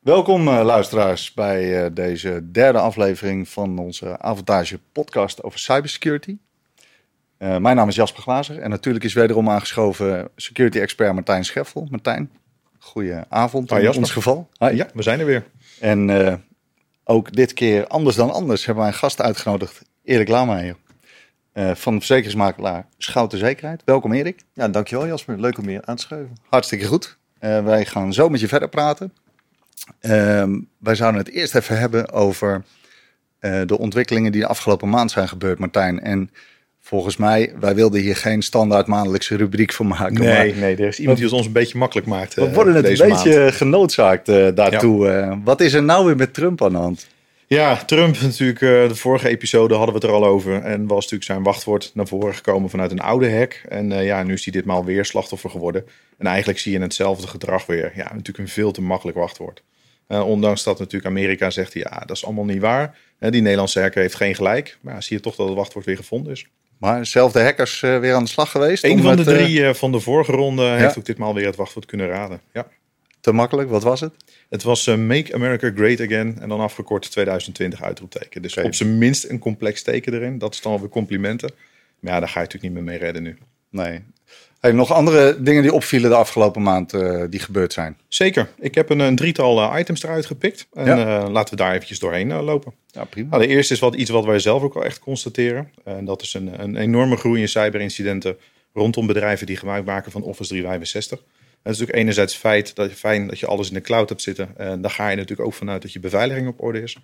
Welkom uh, luisteraars bij uh, deze derde aflevering van onze Avantage podcast over cybersecurity. Uh, mijn naam is Jasper Glazer en natuurlijk is wederom aangeschoven security expert Martijn Scheffel. Martijn, goeie avond Hi, in ons geval. Hi. Ja, we zijn er weer. En ook dit keer anders dan anders hebben wij een gast uitgenodigd, Erik Lameijer. van de verzekeringsmakelaar Schouten Zekerheid. Welkom Erik. Ja, dankjewel Jasper. Leuk om hier aan te schuiven. Hartstikke goed. wij gaan zo met je verder praten. Um, wij zouden het eerst even hebben over uh, de ontwikkelingen die de afgelopen maand zijn gebeurd, Martijn. En volgens mij, wij wilden hier geen standaard maandelijkse rubriek voor maken. Nee, nee, er is iemand die het ons een beetje makkelijk maakt. We uh, worden het een beetje maand. genoodzaakt uh, daartoe. Ja. wat is er nou weer met Trump aan de hand? Ja, Trump natuurlijk. de vorige episode hadden we het er al over. En was natuurlijk zijn wachtwoord naar voren gekomen vanuit een oude hack. En ja, nu is hij ditmaal weer slachtoffer geworden. En eigenlijk zie je hetzelfde gedrag weer. Ja, natuurlijk een veel te makkelijk wachtwoord. Uh, ondanks dat natuurlijk Amerika zegt, ja, dat is allemaal niet waar. Uh, die Nederlandse hacker heeft geen gelijk. Maar ja, zie je toch dat het wachtwoord weer gevonden is. Maar dezelfde hackers weer aan de slag geweest? Een van de drie van de vorige ronde ja. heeft ook ditmaal weer het wachtwoord kunnen raden. Ja. Te makkelijk, wat was het? Het was Make America Great Again en dan afgekort 2020 uitroepteken. Dus okay. op zijn minst een complex teken erin. Dat is dan weer complimenten. Maar ja, daar ga je natuurlijk niet meer mee redden nu. Nee. Hey, nog andere dingen die opvielen de afgelopen maand uh, die gebeurd zijn? Zeker. Ik heb een, een drietal uh, items eruit gepikt. En ja. laten we daar eventjes doorheen lopen. Ja, prima. Nou, de eerste is wat, iets wat wij zelf ook al echt constateren. En dat is een, een enorme groei in cyberincidenten rondom bedrijven die gebruik maken van Office 365. Het is natuurlijk enerzijds feit dat je fijn dat je alles in de cloud hebt zitten. En daar ga je natuurlijk ook vanuit dat je beveiliging op orde is.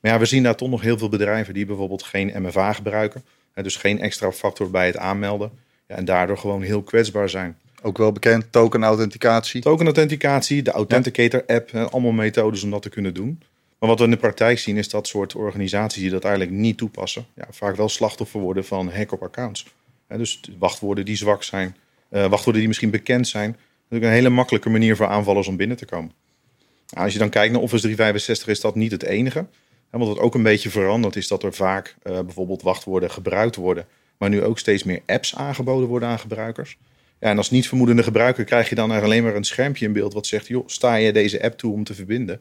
Maar ja, we zien daar toch nog heel veel bedrijven die bijvoorbeeld geen MFA gebruiken. Dus geen extra factor bij het aanmelden. Ja, en daardoor gewoon heel kwetsbaar zijn. Ook wel bekend, token authenticatie. Token authenticatie, de Authenticator app, allemaal methodes om dat te kunnen doen. Maar wat we in de praktijk zien is dat soort organisaties die dat eigenlijk niet toepassen, ja, vaak wel slachtoffer worden van hack op accounts. Dus wachtwoorden die zwak zijn, uh, wachtwoorden die misschien bekend zijn. Is een hele makkelijke manier voor aanvallers om binnen te komen. Nou, als je dan kijkt naar Office 365 is dat niet het enige. Want wat ook een beetje verandert is dat er vaak uh, bijvoorbeeld wachtwoorden gebruikt worden maar nu ook steeds meer apps aangeboden worden aan gebruikers. Ja, en als niet vermoedende gebruiker krijg je dan alleen maar een schermpje in beeld wat zegt: joh, sta je deze app toe om te verbinden?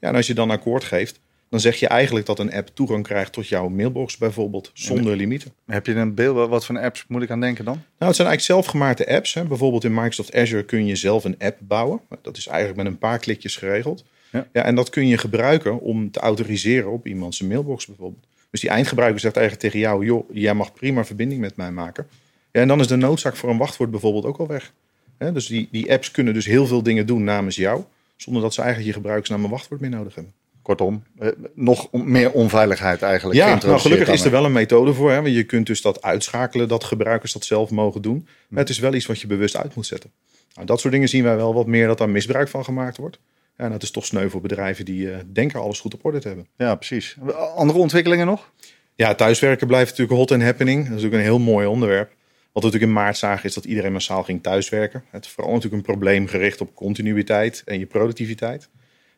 Ja, en als je dan akkoord geeft, dan zeg je eigenlijk dat een app toegang krijgt tot jouw mailbox bijvoorbeeld, zonder limieten. Heb je een beeld, wat voor apps moet ik aan denken dan? Nou, het zijn eigenlijk zelfgemaakte apps. Hè. Bijvoorbeeld in Microsoft Azure kun je zelf een app bouwen. Dat is eigenlijk met een paar klikjes geregeld. Ja. ja en dat kun je gebruiken om te autoriseren op iemands mailbox bijvoorbeeld. Dus die eindgebruiker zegt eigenlijk tegen jou: joh, jij mag prima verbinding met mij maken. Ja, en dan is de noodzaak voor een wachtwoord bijvoorbeeld ook al weg. dus die, die apps kunnen dus heel veel dingen doen namens jou, zonder dat ze eigenlijk je gebruikersnaam en wachtwoord meer nodig hebben. Kortom, eh, nog meer onveiligheid eigenlijk. Ja, nou, gelukkig is er wel een methode voor. Hè? Want je kunt dus dat uitschakelen, dat gebruikers dat zelf mogen doen. Maar het is wel iets wat je bewust uit moet zetten. Nou, dat soort dingen zien wij wel wat meer dat daar misbruik van gemaakt wordt. Ja, dat is toch sneu voor bedrijven die uh, denken alles goed op orde te hebben. Ja, precies. Andere ontwikkelingen nog? Ja, thuiswerken blijft natuurlijk hot and happening. Dat is natuurlijk een heel mooi onderwerp. Wat we natuurlijk in maart zagen is dat iedereen massaal ging thuiswerken. Het is vooral natuurlijk een probleem gericht op continuïteit en je productiviteit.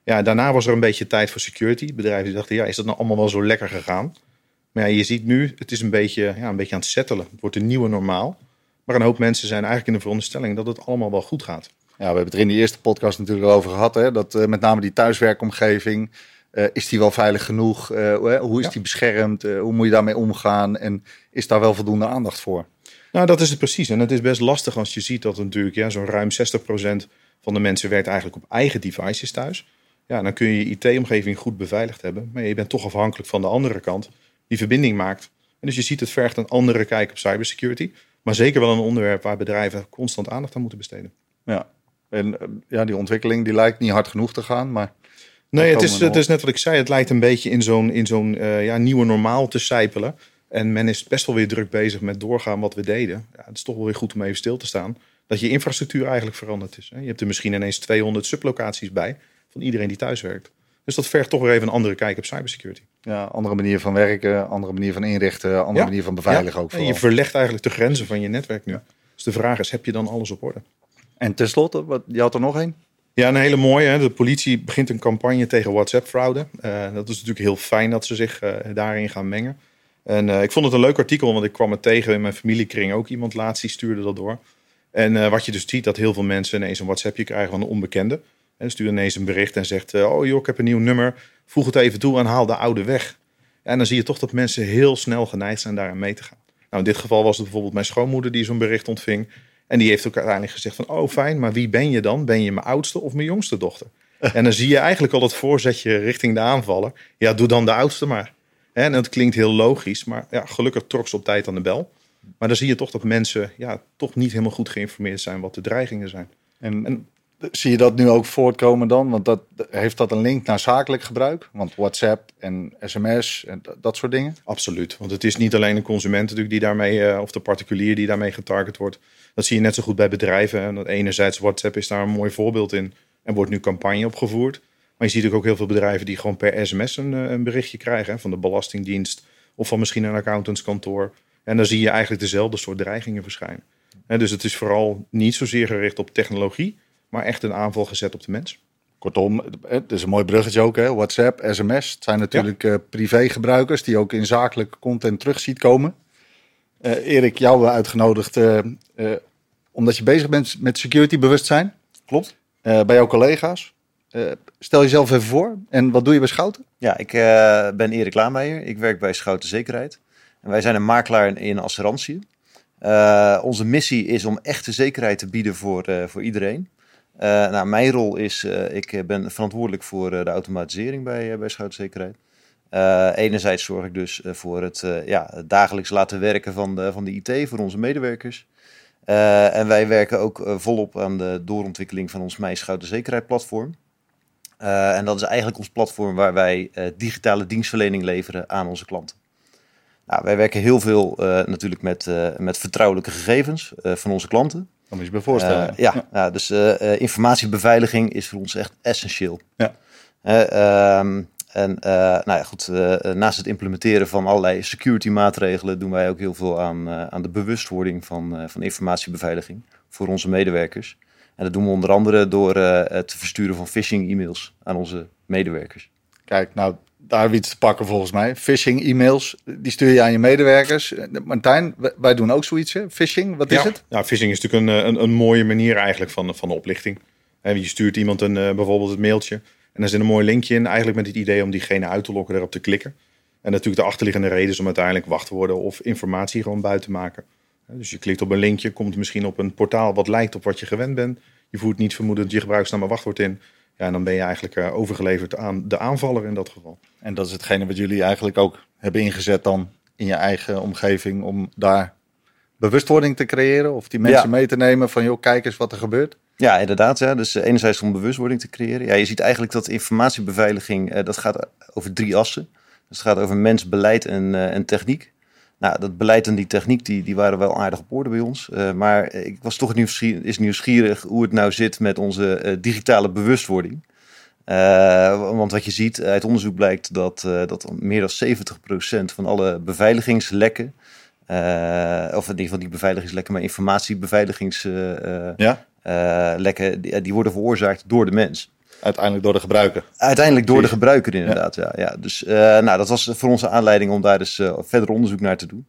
Ja, daarna was er een beetje tijd voor security. Bedrijven die dachten, ja, is dat nou allemaal wel zo lekker gegaan? Maar ja, je ziet nu, het is een beetje, ja, een beetje aan het settelen. Het wordt een nieuwe normaal. Maar een hoop mensen zijn eigenlijk in de veronderstelling dat het allemaal wel goed gaat. Ja, we hebben het er in de eerste podcast natuurlijk over gehad. Hè, dat uh, met name die thuiswerkomgeving. Uh, is die wel veilig genoeg? Uh, hoe is ja. die beschermd? hoe moet je daarmee omgaan? En is daar wel voldoende aandacht voor? Nou, dat is het precies. En het is best lastig als je ziet dat natuurlijk ja, zo'n ruim 60% van de mensen werkt eigenlijk op eigen devices thuis. Ja, dan kun je je IT-omgeving goed beveiligd hebben. Maar je bent toch afhankelijk van de andere kant die verbinding maakt. En dus je ziet het vergt een andere kijk op cybersecurity. Maar zeker wel een onderwerp waar bedrijven constant aandacht aan moeten besteden. Ja, en eh, ja, die ontwikkeling die lijkt niet hard genoeg te gaan, maar... Nee, het is, het is net wat ik zei. Het lijkt een beetje in zo'n in zo'n uh, ja, nieuwe normaal te sijpelen. En men is best wel weer druk bezig met doorgaan wat we deden. Ja, het is toch wel weer goed om even stil te staan. Dat je infrastructuur eigenlijk veranderd is. Hè. Je hebt er misschien ineens 200 sublocaties bij van iedereen die thuis werkt. Dus dat vergt toch weer even een andere kijk op cybersecurity. Ja, andere manier van werken, andere manier van inrichten, andere manier van beveiligen ook. En je verlegt eigenlijk de grenzen van je netwerk nu. Dus de vraag is, heb je dan alles op orde? En tenslotte, wat, je had er nog één? Ja, een hele mooie. Hè. De politie begint een campagne tegen WhatsApp-fraude. Uh, dat is natuurlijk heel fijn dat ze zich uh, daarin gaan mengen. En uh, ik vond het een leuk artikel, want ik kwam het tegen in mijn familiekring. Ook iemand laatst die stuurde dat door. En wat je dus ziet, dat heel veel mensen ineens een WhatsAppje krijgen van een onbekende. En stuur ineens een bericht en zegt, eh, oh joh, ik heb een nieuw nummer. Voeg het even toe en haal de oude weg. En dan zie je toch dat mensen heel snel geneigd zijn daaraan mee te gaan. Nou, in dit geval was het bijvoorbeeld mijn schoonmoeder die zo'n bericht ontving. En die heeft ook uiteindelijk gezegd van, oh fijn, maar wie ben je dan? Ben je mijn oudste of mijn jongste dochter? en dan zie je eigenlijk al het voorzetje richting de aanvaller. Ja, doe dan de oudste maar. En dat klinkt heel logisch, maar ja, gelukkig trok ze op tijd aan de bel. Maar dan zie je toch dat mensen ja, toch niet helemaal goed geïnformeerd zijn wat de dreigingen zijn. En, en zie je dat nu ook voortkomen dan? Want dat, heeft dat een link naar zakelijk gebruik? Want WhatsApp en sms en dat soort dingen? Absoluut. Want het is niet alleen de consument natuurlijk die daarmee, uh, of de particulier die daarmee getarget wordt. Dat zie je net zo goed bij bedrijven. En dat enerzijds WhatsApp is daar een mooi voorbeeld in. En wordt nu campagne opgevoerd. Maar je ziet ook heel veel bedrijven die gewoon per sms een, eh, een berichtje krijgen. Van de Belastingdienst of van misschien een accountantskantoor. En dan zie je eigenlijk dezelfde soort dreigingen verschijnen. En dus het is vooral niet zozeer gericht op technologie, maar echt een aanval gezet op de mens. Kortom, het is een mooi bruggetje ook. Hè? WhatsApp, sms. Het zijn natuurlijk ja. uh, privégebruikers die ook in zakelijke content terug ziet komen. Uh, Erik, jou uitgenodigd uh, omdat je bezig bent met security bewustzijn. Klopt. bij jouw collega's. stel jezelf even voor en wat doe je bij Schouten? Ja, ik ben Erik Laameijer. Ik werk bij Schouten Zekerheid. En wij zijn een makelaar in assurantie. onze missie is om echte zekerheid te bieden voor, voor iedereen. Uh, nou, mijn rol is, uh, ik ben verantwoordelijk voor de automatisering bij, bij enerzijds zorg ik dus voor het ja, dagelijks laten werken van de, van de IT voor onze medewerkers. en wij werken ook volop aan de doorontwikkeling van ons Mijn Schoutenzekerheid platform. en dat is eigenlijk ons platform waar wij digitale dienstverlening leveren aan onze klanten. Nou, wij werken heel veel natuurlijk met, met vertrouwelijke gegevens van onze klanten. Je voorstellen. Uh, ja, ja. dus uh, informatiebeveiliging is voor ons echt essentieel. Ja. Um, en nou ja, goed, naast het implementeren van allerlei security maatregelen doen wij ook heel veel aan, aan de bewustwording van, van informatiebeveiliging voor onze medewerkers. En dat doen we onder andere door het versturen van phishing e-mails aan onze medewerkers. Kijk, nou daar hebben we iets te pakken volgens mij. Phishing e-mails, die stuur je aan je medewerkers. Martijn, wij doen ook zoiets. Hè? Phishing, wat is het? Ja, phishing is natuurlijk een, een, een, mooie manier eigenlijk van, van de oplichting. Je stuurt iemand een, uh, bijvoorbeeld het mailtje en er zit een mooi linkje in, eigenlijk met het idee om diegene uit te lokken, erop te klikken. En natuurlijk de achterliggende reden is om uiteindelijk wachtwoorden of informatie gewoon buiten te maken. Dus je klikt op een linkje, komt misschien op een portaal wat lijkt op wat je gewend bent. Je voert niet vermoedend je gebruiksnaam en wachtwoord in. Ja, en dan ben je eigenlijk uh, overgeleverd aan de aanvaller in dat geval. En dat is hetgene wat jullie eigenlijk ook hebben ingezet dan in je eigen omgeving om daar bewustwording te creëren of die mensen mee te nemen van joh, kijk eens wat er gebeurt. Ja, inderdaad. Ja. Dus uh, enerzijds om bewustwording te creëren. Ja, je ziet eigenlijk dat informatiebeveiliging, uh, dat gaat over drie assen. Dus het gaat over mens, beleid en, en techniek. Nou, dat beleid en die techniek, die, die waren wel aardig op orde bij ons. Uh, maar ik was toch nieuwsgierig, is nieuwsgierig hoe het nou zit met onze uh, digitale bewustwording. Uh, want wat je ziet uit onderzoek blijkt dat, dat meer dan 70% van alle beveiligingslekken, of in ieder geval die beveiligingslekken, maar informatiebeveiligingslekken, ja? die, die worden veroorzaakt door de mens. Uiteindelijk door de gebruiker. Uiteindelijk door de gebruiker, inderdaad. Ja. ja, Dus uh, nou, dat was voor onze aanleiding om daar dus uh, verder onderzoek naar te doen.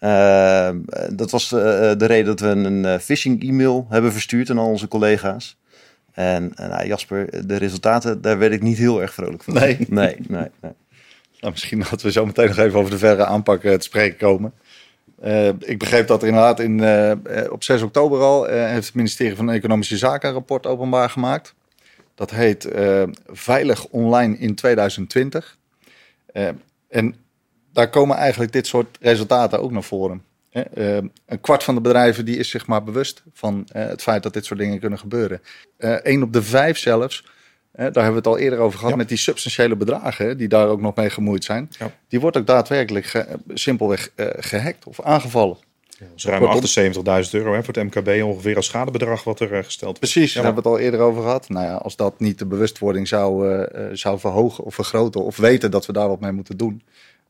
Uh, dat was de reden dat we een phishing e-mail hebben verstuurd aan al onze collega's. En nou, Jasper, de resultaten, daar werd ik niet heel erg vrolijk van. Nee. Nee, nee, nee. Nou, misschien dat we zo meteen nog even over de verre aanpak te spreken komen. ik begreep dat er inderdaad in, op 6 oktober al heeft het ministerie van Economische Zaken een rapport openbaar gemaakt. Dat heet uh, Veilig Online in 2020. Uh, eh, en daar komen eigenlijk dit soort resultaten ook naar voren. Uh, een kwart van de bedrijven die is zich maar bewust van het feit dat dit soort dingen kunnen gebeuren. Eén op de vijf zelfs, daar hebben we het al eerder over gehad, met die substantiële bedragen die daar ook nog mee gemoeid zijn. Ja. Die wordt ook daadwerkelijk simpelweg gehackt of aangevallen. Dat is ruim 78.000 euro hè, voor het MKB ongeveer als schadebedrag wat er uh, gesteld Precies, daar hebben we het al eerder over gehad. Nou ja, als dat niet de bewustwording zou, uh, zou verhogen of vergroten of weten dat we daar wat mee moeten doen,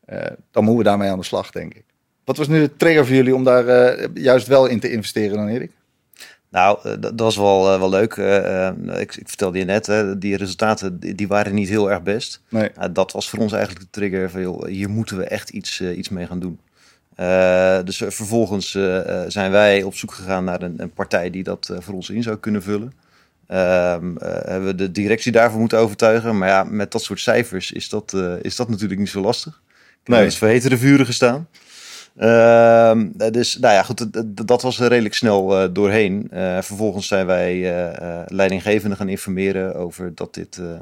uh, dan moeten we daarmee aan de slag, denk ik. Wat was nu de trigger voor jullie om daar juist wel in te investeren dan, Erik? Nou, dat was wel, wel leuk. Ik, ik, vertelde je net, hè, die resultaten die, die, waren niet heel erg best. Nee. dat was voor ons eigenlijk de trigger van, joh, hier moeten we echt iets, iets mee gaan doen. Uh, dus vervolgens uh, zijn wij op zoek gegaan naar een, een partij die dat voor ons in zou kunnen vullen. Ehm, eh, hebben we de directie daarvoor moeten overtuigen. Maar ja, met dat soort cijfers is dat, eh, is dat natuurlijk niet zo lastig. Nee. eens voor hetere vuren gestaan. Ehm, eh, dus nou ja, goed, dat was er redelijk snel eh, doorheen. Eh, vervolgens zijn wij eh eh, leidinggevenden gaan informeren over dat dit, eh,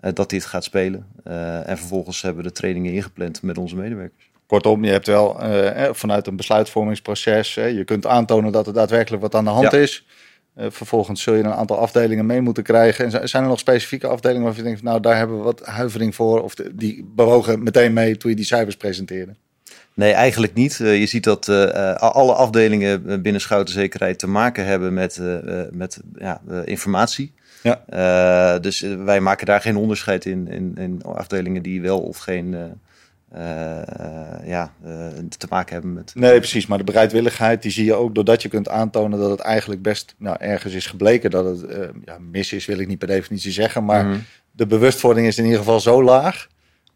eh, dat dit gaat spelen. Eh, en vervolgens hebben we de trainingen ingepland met onze medewerkers. Kortom, je hebt wel eh, eh, vanuit een besluitvormingsproces, eh, je kunt aantonen dat er daadwerkelijk wat aan de hand Ja. is. Vervolgens zul je een aantal afdelingen mee moeten krijgen. En zi- zijn er nog specifieke afdelingen waarvan je denkt, nou daar hebben we wat huivering voor? Of de- die bewogen meteen mee toen je die cijfers presenteerde? Nee, eigenlijk niet. Je ziet dat alle afdelingen binnen Schoutenzekerheid te maken hebben met, met ja, informatie. Ja. Dus wij maken daar geen onderscheid in, in, in afdelingen die wel of geen ja, eh, te maken hebben met. Nee, precies. Maar de bereidwilligheid, die zie je ook doordat je kunt aantonen dat het eigenlijk best nou, ergens is gebleken dat het eh, ja, mis is, wil ik niet per definitie zeggen. Maar Mhm. de bewustwording is in ieder geval zo laag,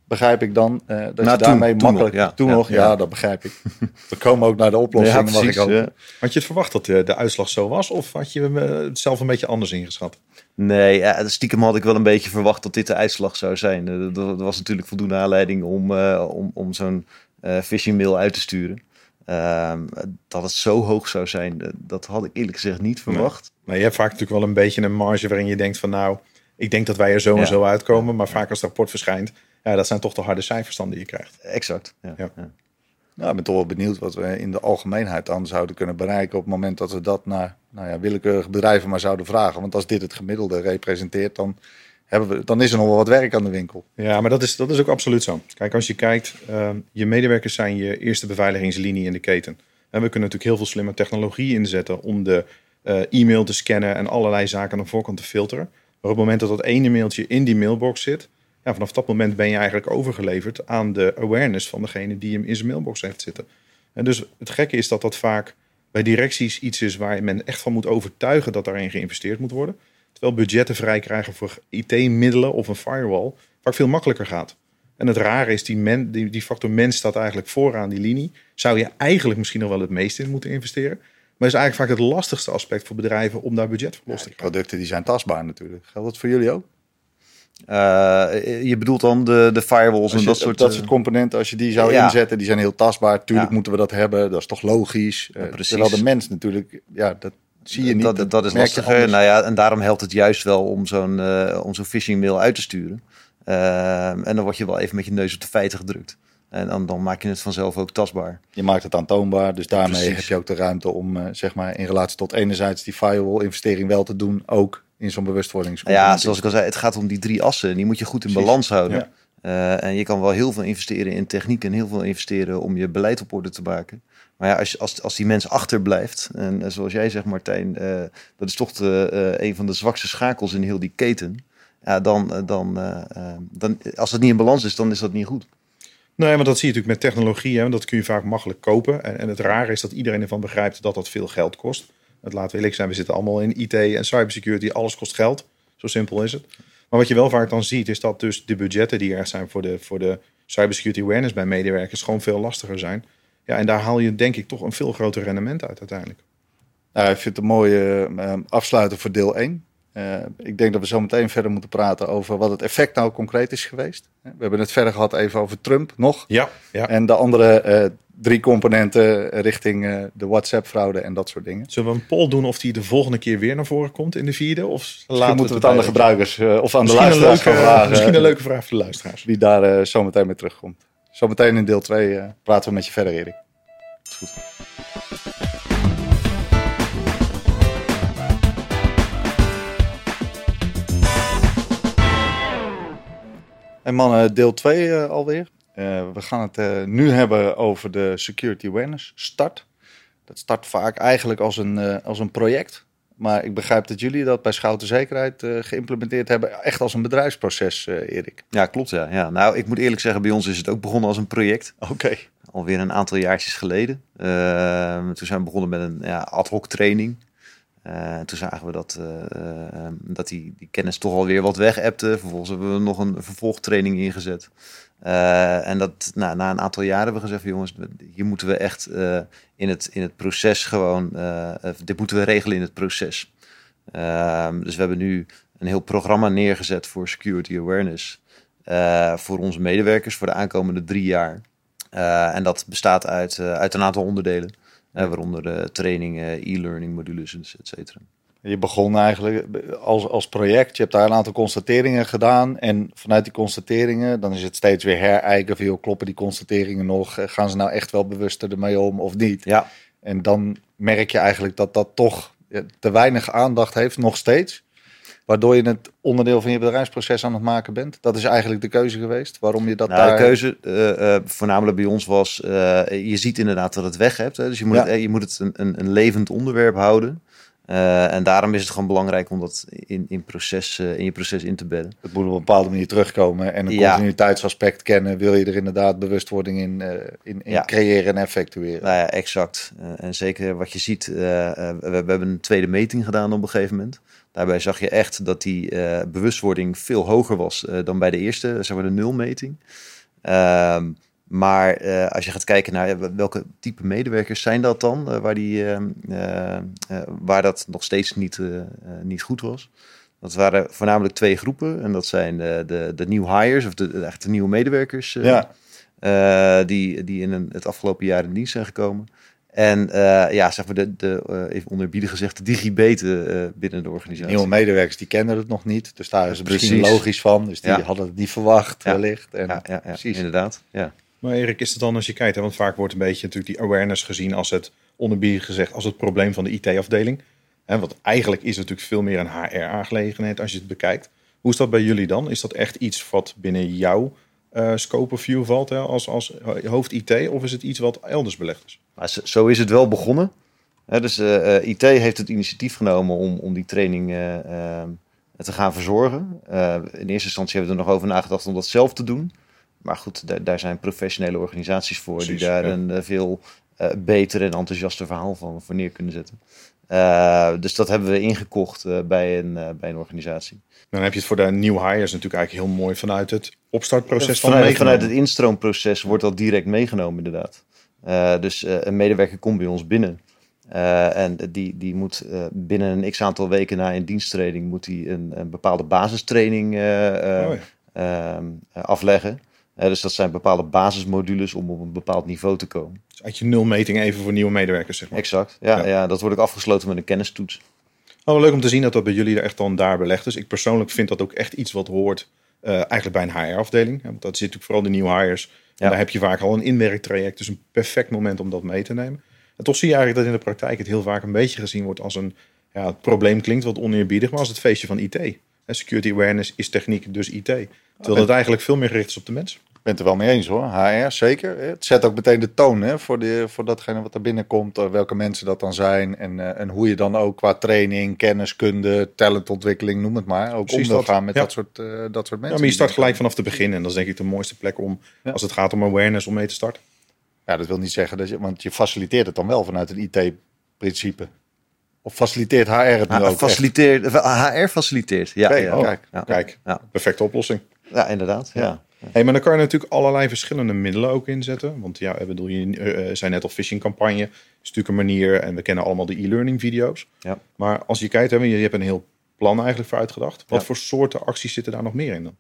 begrijp ik dan, eh, dat Nou, je toen- daarmee toen makkelijk... nog, ja. Toen Ja, nog, ja, ja. dat begrijp ik. We komen ook naar de oplossing, mag ik ook. ja. Had je het verwacht dat de, de uitslag zo was? Of had je eh, het zelf een beetje anders ingeschat? Nee, ja, stiekem had ik wel een beetje verwacht dat dit de uitslag zou zijn. Eh, Er er was natuurlijk voldoende aanleiding om, eh, om, om zo'n eh, phishing mail uit te sturen. Ehm, dat het zo hoog zou zijn, eh, dat had ik eerlijk gezegd niet verwacht. Maar je hebt vaak natuurlijk wel een beetje een marge waarin je denkt van nou, ik denk dat wij er zo en Ja. zo uitkomen. Maar vaak als het rapport verschijnt, ja, dat zijn toch de harde cijfers dan die je krijgt. Exact. Ja. Ja. Ja. Nou, ik ben toch wel benieuwd wat we in de algemeenheid dan zouden kunnen bereiken op het moment dat we dat naar nou ja, willekeurige bedrijven maar zouden vragen. Want als dit het gemiddelde representeert, dan, hebben we, dan is er nog wel wat werk aan de winkel. Ja, maar dat is, dat is ook absoluut zo. Kijk, als je kijkt, ehm, je medewerkers zijn je eerste beveiligingslinie in de keten. En we kunnen natuurlijk heel veel slimme technologie inzetten om de eh, e-mail te scannen en allerlei zaken aan de voorkant te filteren. Maar op het moment dat dat ene mailtje in die mailbox zit, vanaf dat moment ben je eigenlijk overgeleverd aan de awareness van degene die hem in zijn mailbox heeft zitten. En dus het gekke is dat dat vaak bij directies iets is waar men echt van moet overtuigen dat daarin geïnvesteerd moet worden. Terwijl budgetten vrij krijgen voor IT-middelen of een firewall vaak veel makkelijker gaat. En het rare is, die, men, die, die factor mens staat eigenlijk vooraan die linie. Zou je eigenlijk misschien nog wel het meeste in moeten investeren. Maar is eigenlijk vaak het lastigste aspect voor bedrijven om daar budget voor los te krijgen. Producten die zijn tastbaar natuurlijk. Geldt dat voor jullie ook? Eh, je bedoelt dan de, de firewalls en dat soort... dat eh, soort componenten, als je die zou Ja. inzetten, die zijn heel tastbaar. Tuurlijk Ja. moeten we dat hebben, dat is toch logisch. Eh, precies. terwijl de mens natuurlijk, ja, dat zie je niet. Dat, dat, is lastiger. Nou ja, en daarom helpt het juist wel om zo'n om zo'n phishing mail uit te sturen. Ehm, en dan word je wel even met je neus op de feiten gedrukt. En dan, dan maak je het vanzelf ook tastbaar. Je maakt het aantoonbaar, dus daarmee Precies. heb je ook de ruimte om, eh, zeg maar, in relatie tot enerzijds die firewall-investering wel te doen, ook in zo'n bewustwordingscomponent. Ja, zoals ik al zei, het gaat om die drie assen. En die moet je goed in Precies. balans houden. Ja. Eh, en je kan wel heel veel investeren in techniek en heel veel investeren om je beleid op orde te maken. Maar ja, als, als, als die mens achterblijft, en eh, zoals jij zegt Martijn, dat is toch de, een van de zwakste schakels in heel die keten. Ja, dan, dan, dan, als het niet in balans is, dan is dat niet goed. Nee, maar dat zie je natuurlijk met technologie. Hè, dat kun je vaak makkelijk kopen. En, en het rare is dat iedereen ervan begrijpt dat dat veel geld kost. Het laten we eerlijk zijn, we zitten allemaal in IT en cybersecurity. Alles kost geld. Zo simpel is het. Maar wat je wel vaak dan ziet, is dat dus de budgetten die er zijn voor de, voor de cybersecurity awareness bij medewerkers gewoon veel lastiger zijn. Ja, en daar haal je denk ik toch een veel groter rendement uit uiteindelijk. Nou, ik vind het een mooie eh, afsluiter voor deel 1. Eh, ik denk dat we zo meteen verder moeten praten over wat het effect nou concreet is geweest. We hebben het verder gehad even over Trump nog. Ja, ja. En de andere eh, drie componenten richting eh, de WhatsApp-fraude en dat soort dingen. Zullen we een poll doen of die de volgende keer weer naar voren komt in de vierde? Of Misschien moeten we het aan de gebruikers eh, of aan de Misschien luisteraars leuke, vragen. misschien een leuke vraag voor de luisteraars. Wie daar eh, zo meteen mee terugkomt. Zometeen in deel 2 praten we met je verder, Erik. En mannen, deel 2 eh, alweer. Eh, we gaan het eh, nu hebben over de Security Awareness Start. Dat start vaak eigenlijk als een, als een project. Maar ik begrijp dat jullie dat bij Schouten Zekerheid geïmplementeerd hebben. Echt als een bedrijfsproces, Erik. Ja, klopt. Ja. Ja, nou, ik moet eerlijk zeggen, bij ons is het ook begonnen als een project. Oké. alweer een aantal jaartjes geleden. Toen zijn we begonnen met een ja, ad hoc training. Eh, toen zagen we dat, eh, eh, dat die, die kennis toch alweer wat weg appte. Vervolgens hebben we nog een vervolgtraining ingezet. En dat, nou, na een aantal jaren hebben we gezegd, jongens, hier moeten we echt in, het, in het proces gewoon, dit moeten we regelen in het proces. Ehm, dus we hebben nu een heel programma neergezet voor security awareness voor onze medewerkers voor de aankomende drie jaar. En dat bestaat uit, uit een aantal onderdelen, waaronder eh, trainingen, e-learning modules, et cetera. Je begon eigenlijk als, als project. Je hebt daar een aantal constateringen gedaan. En vanuit die constateringen, dan is het steeds weer herijken van, joh, kloppen die constateringen nog? Eh, Gaan ze nou echt wel bewuster ermee om of niet? Ja, En dan merk je eigenlijk dat dat toch te weinig aandacht heeft, nog steeds. Waardoor je het onderdeel van je bedrijfsproces aan het maken bent. Dat is eigenlijk de keuze geweest. Waarom je dat Nou, daar... de keuze eh, eh, voornamelijk bij ons was, eh, je ziet inderdaad dat het weg hebt. Hè? Dus je moet, Ja. het, je moet het een, een, een levend onderwerp houden. En daarom is het gewoon belangrijk om dat in, in, proces, in je proces in te bedden. Het moet op een bepaalde manier terugkomen. En een Ja. continuïteitsaspect kennen. Wil je er inderdaad bewustwording in, in, in Ja. creëren en effectueren. Nou ja, exact. En zeker wat je ziet, we, we hebben een tweede meting gedaan op een gegeven moment. Daarbij zag je echt dat die eh, bewustwording veel hoger was eh, dan bij de eerste, zeg maar de nulmeting. Ehm, maar eh, als je gaat kijken naar welke type medewerkers zijn dat dan, waar, die, ehm, eh, eh, waar dat nog steeds niet, niet goed was. Dat waren voornamelijk twee groepen. En dat zijn de, de, de new hires, of de, echt de nieuwe medewerkers. Ja. die, die in een, het afgelopen jaar in dienst zijn gekomen. En eh, ja, zeg maar de, de eh, even onderbieden gezegd, de digibeten eh, binnen de organisatie. Nieuwe medewerkers die kennen het nog niet. Dus daar is het misschien logisch van. Dus die Ja. hadden het niet verwacht Ja. wellicht. En, ja, ja, ja, precies. inderdaad. Ja. Maar Erik, is het dan als je kijkt, hè, want vaak wordt een beetje natuurlijk die awareness gezien als het, onderbiedig gezegd, als het probleem van de IT-afdeling. Hè, want eigenlijk is het natuurlijk veel meer een HR-aangelegenheid als je het bekijkt. Hoe is dat bij jullie dan? Is dat echt iets wat binnen jouw eh, scope of view valt hè, als, als hoofd IT? Of is het iets wat elders belegd is? Maar zo, is het wel begonnen. Dus eh, eh, IT heeft het initiatief genomen om, om die training te gaan verzorgen. In eerste instantie hebben we er nog over nagedacht om dat zelf te doen. Maar goed, daar, zijn professionele organisaties voor die daar ja. een veel beter en enthousiaster verhaal van voor neer kunnen zetten. Eh, dus dat hebben we ingekocht eh, bij, een, eh, bij een organisatie. Dan heb je het voor de new hires natuurlijk eigenlijk heel mooi vanuit het opstartproces van vanuit, meegenomen. vanuit het instroomproces wordt dat direct meegenomen, inderdaad. Dus een medewerker komt bij ons binnen. En die, die moet binnen een x aantal weken na een diensttreding moet hij een, een bepaalde basistraining Oh ja. ehm, afleggen. Dus dat zijn bepaalde basismodules om op een bepaald niveau te komen. Dus uit je nulmeting even voor nieuwe medewerkers, zeg maar. Exact. Ja, Ja. ja. dat wordt ook afgesloten met een kennistoets. Oh, leuk om te zien dat dat bij jullie er echt dan daar belegd is. Ik persoonlijk vind dat ook echt iets wat hoort eh, eigenlijk bij een HR-afdeling. Want dat zit natuurlijk vooral de nieuwe hires. Ja. daar heb je vaak al een inwerktraject. Dus een perfect moment om dat mee te nemen. En toch zie je eigenlijk dat in de praktijk het heel vaak een beetje gezien wordt als een... Ja, het probleem klinkt wat oneerbiedig, maar als het feestje van IT. Security awareness is techniek, dus IT. Terwijl het eigenlijk veel meer gericht is op de mens. Ik ben het er wel mee eens hoor. HR, zeker. Het zet ook meteen de toon hè, voor, de, voor datgene wat er binnenkomt. eh, Welke mensen dat dan zijn. En, eh, en hoe je dan ook qua training, kenniskunde, talentontwikkeling, noem het maar. Ook Precies om wil gaan met Ja. dat, soort, eh, dat soort Ja, mensen. maar je start gelijk vanaf het begin. En dat is denk ik de mooiste plek om, Ja. als het gaat om awareness, om mee te starten. Ja, dat wil niet zeggen dat je, want je faciliteert het dan wel vanuit het IT-principe. Of faciliteert HR het nu Ah, ook? echt? faciliteert, HR faciliteert. Ja, Kijk, ja, oh, ja. kijk. Kijk, Ja. perfecte oplossing. Ja, inderdaad. Ja. Hey, maar dan kan je natuurlijk allerlei verschillende middelen ook inzetten. Want ja, ik bedoel, je eh, zei net al phishing campagne. is natuurlijk een manier. En we kennen allemaal de e-learning video's. Ja. Maar als je kijkt, hè, je hebt een heel plan eigenlijk voor uitgedacht. Wat Ja. voor soorten acties zitten daar nog meer in dan?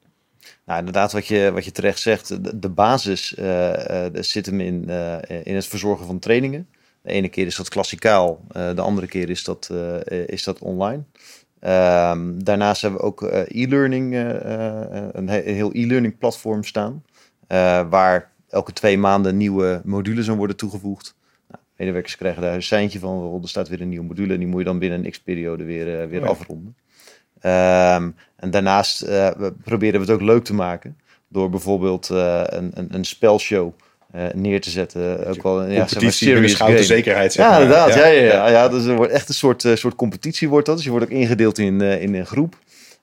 Nou, inderdaad, wat je, wat je terecht zegt, de, de basis eh, eh, zit hem in, eh, in het verzorgen van trainingen. De ene keer is dat klassikaal, eh, de andere keer is dat, eh, is dat online. Ehm, daarnaast hebben we ook eh, e-learning, eh, eh, een, he- een heel e-learning platform staan, waar elke twee maanden nieuwe modules aan worden toegevoegd. Nou, medewerkers krijgen daar een seintje van, oh, er staat weer een nieuwe module en die moet je dan binnen een x-periode weer, weer Oh ja. afronden. Ehm, en daarnaast we proberen we het ook leuk te maken door bijvoorbeeld een, een, een spelshow neer te zetten. Ook wel een ja, zeg maar, zekerheid. Zeg Ja, inderdaad. Ja, ja, ja. ja, dus er wordt echt een soort, eh, soort competitie wordt dat. Dus je wordt ook ingedeeld in, eh, in een groep.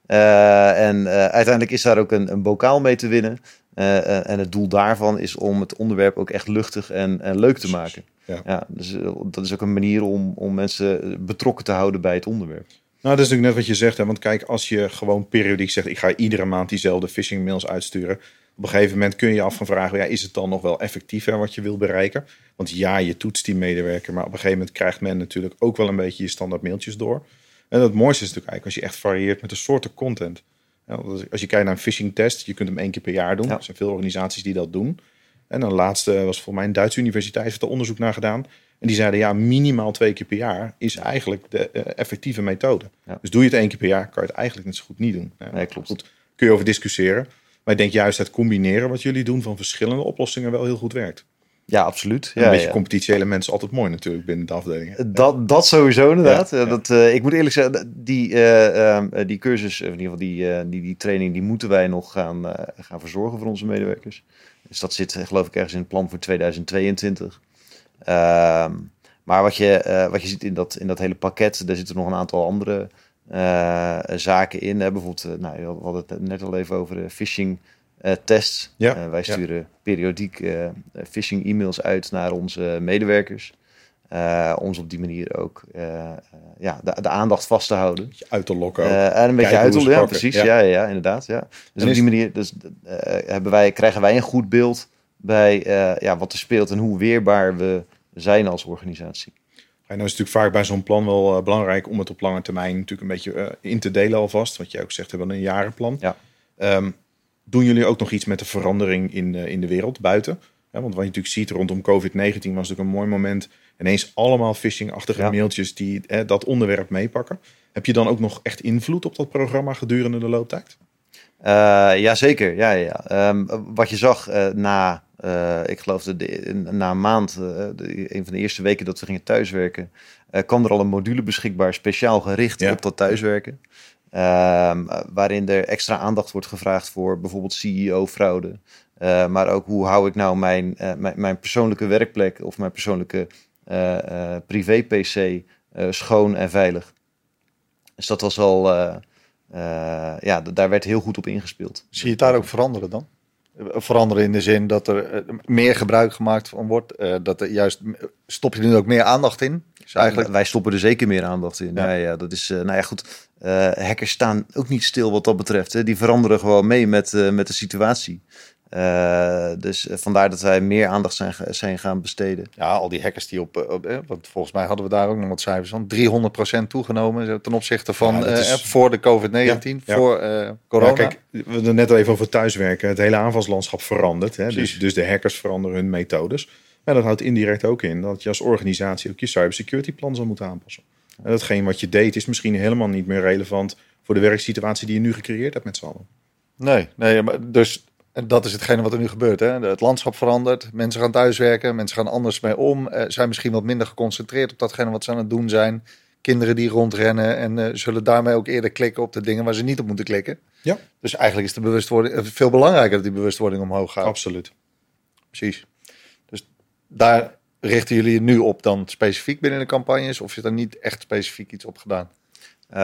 Eh, en eh, uiteindelijk is daar ook een, een bokaal mee te winnen. Eh, eh, en het doel daarvan is om het onderwerp ook echt luchtig en, en leuk te maken. Ja. dus eh, dat is ook een manier om, om mensen betrokken te houden bij het onderwerp. Nou, dat is natuurlijk net wat je zegt. Hè? Want kijk, als je gewoon periodiek zegt... ik ga iedere maand diezelfde phishing mails uitsturen... op een gegeven moment kun je je af gaan vragen... Ja, is het dan nog wel effectief hè, wat je wil bereiken? Want ja, je toetst die medewerker... maar op een gegeven moment krijgt men natuurlijk ook wel een beetje je standaard mailtjes door. En het mooiste is natuurlijk eigenlijk als je echt varieert met de soorten content. Ja, als- je kijkt naar een phishing test, je kunt hem één keer per jaar doen. Ja. Er zijn veel organisaties die dat doen. En dan laatste was volgens mij een Duitse universiteit heeft er onderzoek naar gedaan. En die zeiden ja, minimaal twee keer per jaar is eigenlijk de eh, effectieve methode. Ja. Dus doe je het één keer per jaar, kan je het eigenlijk net zo goed niet doen. Ja, Nee, klopt. Goed, kun je over discussiëren. Maar ik denk juist het combineren wat jullie doen van verschillende oplossingen wel heel goed werkt. Ja, absoluut. een Ja, beetje ja. competitie-element is altijd mooi natuurlijk binnen de afdelingen. Dat, dat sowieso inderdaad. Ja, Eh, ja. Dat, eh, ik moet eerlijk zeggen, die, eh, ehm, eh, die cursus, of in ieder geval die, eh, die, die training, die moeten wij nog gaan, eh, gaan verzorgen voor onze medewerkers. Dus dat zit eh, geloof ik ergens in het plan voor 2022. Ehm, maar wat je, eh, wat je ziet in dat, in dat hele pakket, daar zitten nog een aantal andere eh, zaken in. Hè. Bijvoorbeeld, eh, nou, we hadden het net al even over de phishing eh, tests. Ja, wij ja. sturen periodiek phishing e-mails uit naar onze medewerkers. Om ze op die manier ook ja, de, de aandacht vast te houden. Beetje uit te lokken. en een beetje uit ze ja, precies. Ja. Ja. Ja, inderdaad. Ja. Dus En op die manier dus, hebben wij, krijgen wij een goed beeld bij ja, wat er speelt en hoe weerbaar we zijn als organisatie. En dan is het natuurlijk vaak bij zo'n plan wel eh, belangrijk om het op lange termijn natuurlijk een beetje eh, in te delen alvast. Wat jij ook zegt, we hebben een jarenplan. Ja. Ehm, doen jullie ook nog iets met de verandering in, eh, in de wereld buiten? Ja, want wat je natuurlijk ziet rondom COVID-19 was natuurlijk een mooi moment. Ineens allemaal phishing-achtige Ja. mailtjes die dat onderwerp meepakken. Heb je dan ook nog echt invloed op dat programma gedurende de looptijd? Jazeker, ja, ja. ja. Ehm, wat je zag na, eh, ik geloof de- na een maand, eh, de, een van de eerste weken dat we gingen thuiswerken, eh, kwam er al een module beschikbaar speciaal gericht Ja. op dat thuiswerken. Ehm, eh, waarin er extra aandacht wordt gevraagd voor bijvoorbeeld CEO-fraude. Maar ook hoe hou ik nou mijn, mijn, mijn persoonlijke werkplek of mijn persoonlijke privé-PC schoon en veilig. Dus dat was al, ja, daar werd heel goed op ingespeeld. Zie je het daar ook veranderen dan? Veranderen in de zin dat er eh, meer gebruik gemaakt van wordt. eh, dat er juist stop je er nu ook meer aandacht in? Is eigenlijk Wij stoppen er zeker meer aandacht in. Ja. Ja. Ja, dat is, eh, nou ja, goed. hackers staan ook niet stil wat dat betreft. Hè. Die veranderen gewoon mee met, met de situatie. Eh, dus eh, vandaar dat wij meer aandacht zijn, zijn gaan besteden. ja, al die hackers die op, eh, op eh, want volgens mij hadden we daar ook nog wat cijfers van, 300% toegenomen ten opzichte van Ja, dat is- eh, voor de COVID-19, Ja, ja. voor eh, corona. Ja, kijk, we hadden net al even over thuiswerken. Het hele aanvalslandschap verandert. Hè? Dus, dus de hackers veranderen hun methodes. Maar dat houdt indirect ook in dat je als organisatie ook je cybersecurity plan zal moeten aanpassen. En datgene wat je deed is misschien helemaal niet meer relevant voor de werksituatie die je nu gecreëerd hebt met z'n allen. Nee, nee, maar dus en dat is hetgene wat er nu gebeurt. Hè? Het landschap verandert, mensen gaan thuiswerken, mensen gaan anders mee om, eh, zijn misschien wat minder geconcentreerd op datgene wat ze aan het doen zijn. Kinderen die rondrennen en eh, zullen daarmee ook eerder klikken op de dingen waar ze niet op moeten klikken. Ja. Dus eigenlijk is de bewustwording eh, veel belangrijker dat die bewustwording omhoog gaat. Absoluut. Precies. Dus daar richten jullie je nu op dan specifiek binnen de campagnes of is er niet echt specifiek iets op gedaan? Eh,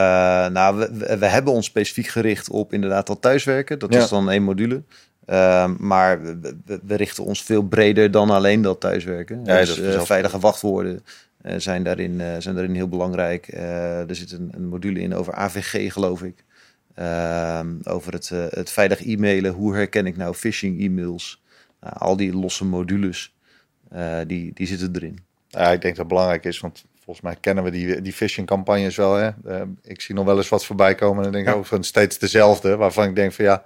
nou, we, we, we hebben ons specifiek gericht op inderdaad dat thuiswerken. Dat Ja. is dan één module. Ehm, maar we, richten ons veel breder dan alleen dat thuiswerken. Ja, dus, eh, veilige wachtwoorden eh, zijn, daarin, eh, zijn daarin heel belangrijk. Er zit een, een module in over AVG, geloof ik. Ehm, over het, het veilig e-mailen. Hoe herken ik nou phishing e-mails? Nou, al die losse modules, die, die zitten erin. Ja, ik denk dat het belangrijk is, want volgens mij kennen we die, die phishing campagnes wel. Hè? Eh, ik zie nog wel eens wat voorbij komen en dan denk ik Ja. ook van steeds dezelfde. Waarvan ik denk van ja,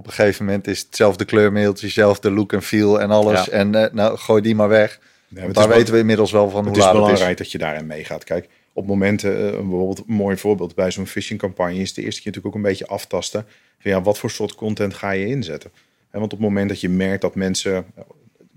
op een gegeven moment is hetzelfde kleurmailtje, hetzelfde look en feel en alles. Ja. En eh, nou, gooi die maar weg. Ja, het daar wel- weten we inmiddels wel van hoe Het is laat het belangrijk is. dat je daarin meegaat. Kijk, op momenten, eh, bijvoorbeeld een mooi voorbeeld bij zo'n phishing campagne is de eerste keer natuurlijk ook een beetje aftasten van ja, wat voor soort content ga je inzetten. En want op het moment dat je merkt dat mensen,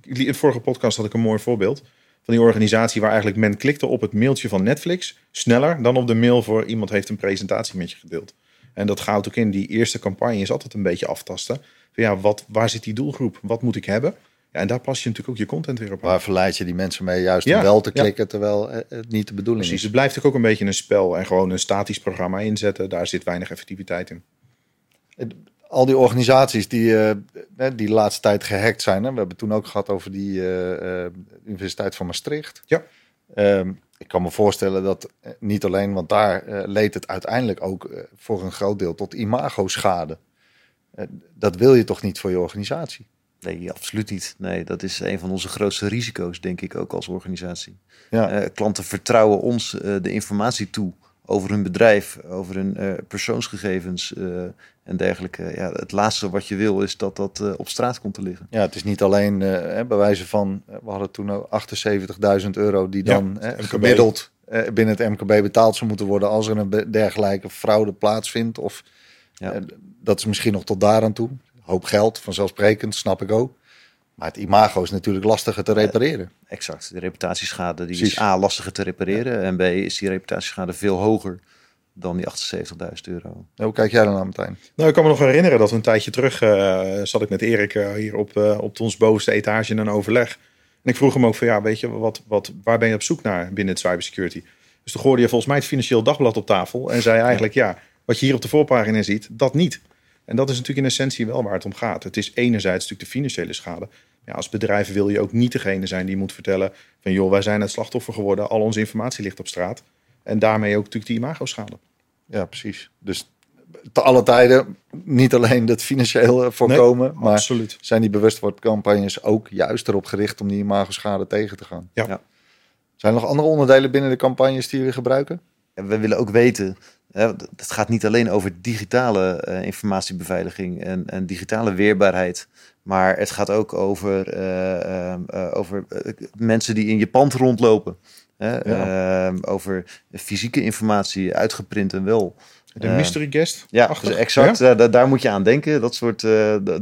in de vorige podcast had ik een mooi voorbeeld van die organisatie waar eigenlijk men klikte op het mailtje van Netflix sneller dan op de mail voor iemand heeft een presentatie met je gedeeld. En dat gaat ook in die eerste campagne is altijd een beetje aftasten. Van ja, wat, waar zit die doelgroep? Wat moet ik hebben? Ja, en daar pas je natuurlijk ook je content weer op. Waar verleid je die mensen mee juist Ja, om wel te ja. klikken, terwijl eh, het niet de bedoeling Precies, is. het blijft ook een beetje een spel en gewoon een statisch programma inzetten. Daar zit weinig effectiviteit in. al die organisaties die, eh, die de laatste tijd gehackt zijn. Hè? We hebben toen ook gehad over die eh, Universiteit van Maastricht. Ja. Ehm, ik kan me voorstellen dat eh, niet alleen, want daar eh, leed het uiteindelijk ook eh, voor een groot deel tot imago-schade. Dat wil je toch niet voor je organisatie? Nee, absoluut niet. Nee, dat is een van onze grootste risico's, denk ik, ook als organisatie. Ja, klanten vertrouwen ons de informatie toe over hun bedrijf, over hun eh, persoonsgegevens eh, en dergelijke. Ja, het laatste wat je wil is dat dat eh, op straat komt te liggen. Ja, het is niet alleen eh, hè, bij wijze van, we hadden toen ook 78.000 euro die dan gemiddeld eh, binnen het MKB betaald zou moeten worden als er een dergelijke fraude plaatsvindt. Of Ja. dat is misschien nog tot daar aan toe. Hoop geld, vanzelfsprekend, snap ik ook. Maar het imago is natuurlijk lastiger te repareren. Exact. De reputatieschade die Precies. is A, lastiger te repareren. En B, is die reputatieschade veel hoger dan die 78.000 euro. Hoe kijk jij dan aan, Martijn? Nou, ik kan me nog herinneren dat we een tijdje terug eh, zat ik met Erik eh, hier op, eh, op ons bovenste etage in een overleg. En ik vroeg hem ook van ja, weet je, wat, wat, waar ben je op zoek naar binnen het cybersecurity? Dus toen gooide je volgens mij het Financieel Dagblad op tafel en zei eigenlijk ja, wat je hier op de voorpagina ziet, dat niet. En dat is natuurlijk in essentie wel waar het om gaat. Het is enerzijds natuurlijk de financiële schade. Ja, als bedrijf wil je ook niet degene zijn die moet vertellen van joh, wij zijn het slachtoffer geworden, al onze informatie ligt op straat. En daarmee ook natuurlijk die imago-schade. Ja, precies. Dus te alle tijden niet alleen het financiële voorkomen, maar Absoluut. zijn die bewustwordcampagnes ook juist erop gericht om die imagoschade tegen te gaan. Ja. Ja. Zijn er nog andere onderdelen binnen de campagnes die jullie gebruiken? En we willen ook weten, het gaat niet alleen over digitale eh, informatiebeveiliging en, en digitale weerbaarheid, maar het gaat ook over, eh, eh, eh, over mensen die in je pand rondlopen. Hè, ehm, over fysieke informatie, uitgeprint en wel. De Eh, mystery guest. Ja, dus exact. Ja? eh, da- daar moet je aan denken. Dat soort, d-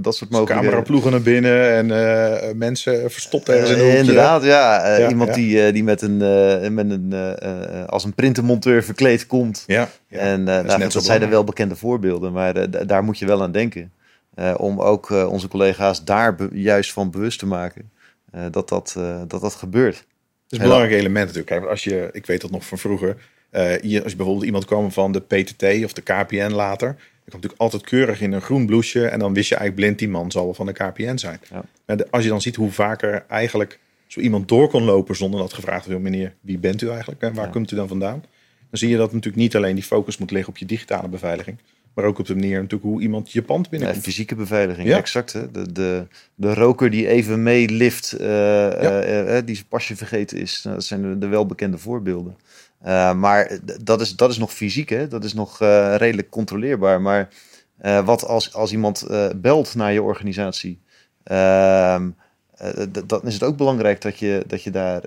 dat soort mogelijkheden. Cameraploegen naar binnen en mensen verstopt ergens in een inderdaad, ja. Ja, iemand ja. Die, die met een, met een als een printermonteur verkleed komt. Ja, en dat nou, dat zijn er wel bekende voorbeelden, maar daar moet je wel aan denken. Om ook onze collega's daar juist van bewust te maken dat, dat, dat dat gebeurt. Het is een belangrijk element natuurlijk. Kijk, als je, ik weet dat nog van vroeger. Eh, hier, als je bijvoorbeeld iemand kwam van de PTT of de KPN later. Dan kwam natuurlijk altijd keurig in een groen blouseje. En dan wist je eigenlijk blind, die man zal wel van de KPN zijn. Ja. Maar de- als je dan ziet hoe vaker eigenlijk zo iemand door kon lopen zonder dat gevraagd werd, meneer, wie bent u eigenlijk? En waar Ja. komt u dan vandaan? Dan zie je dat natuurlijk niet alleen die focus moet liggen op je digitale beveiliging. Maar ook op de manier natuurlijk hoe iemand je pand Ja, binnenkomt. fysieke beveiliging, Ja. exact. Hè? De, de, de roker die even meelift, eh, eh, die zijn pasje vergeten is. Nou, dat zijn de, de welbekende voorbeelden. Eh, maar dat is, dat is nog fysiek, hè? dat is nog eh, redelijk controleerbaar. Maar eh, wat als, als iemand belt naar je organisatie, ehm, eh, dan is het ook belangrijk dat je, dat je daar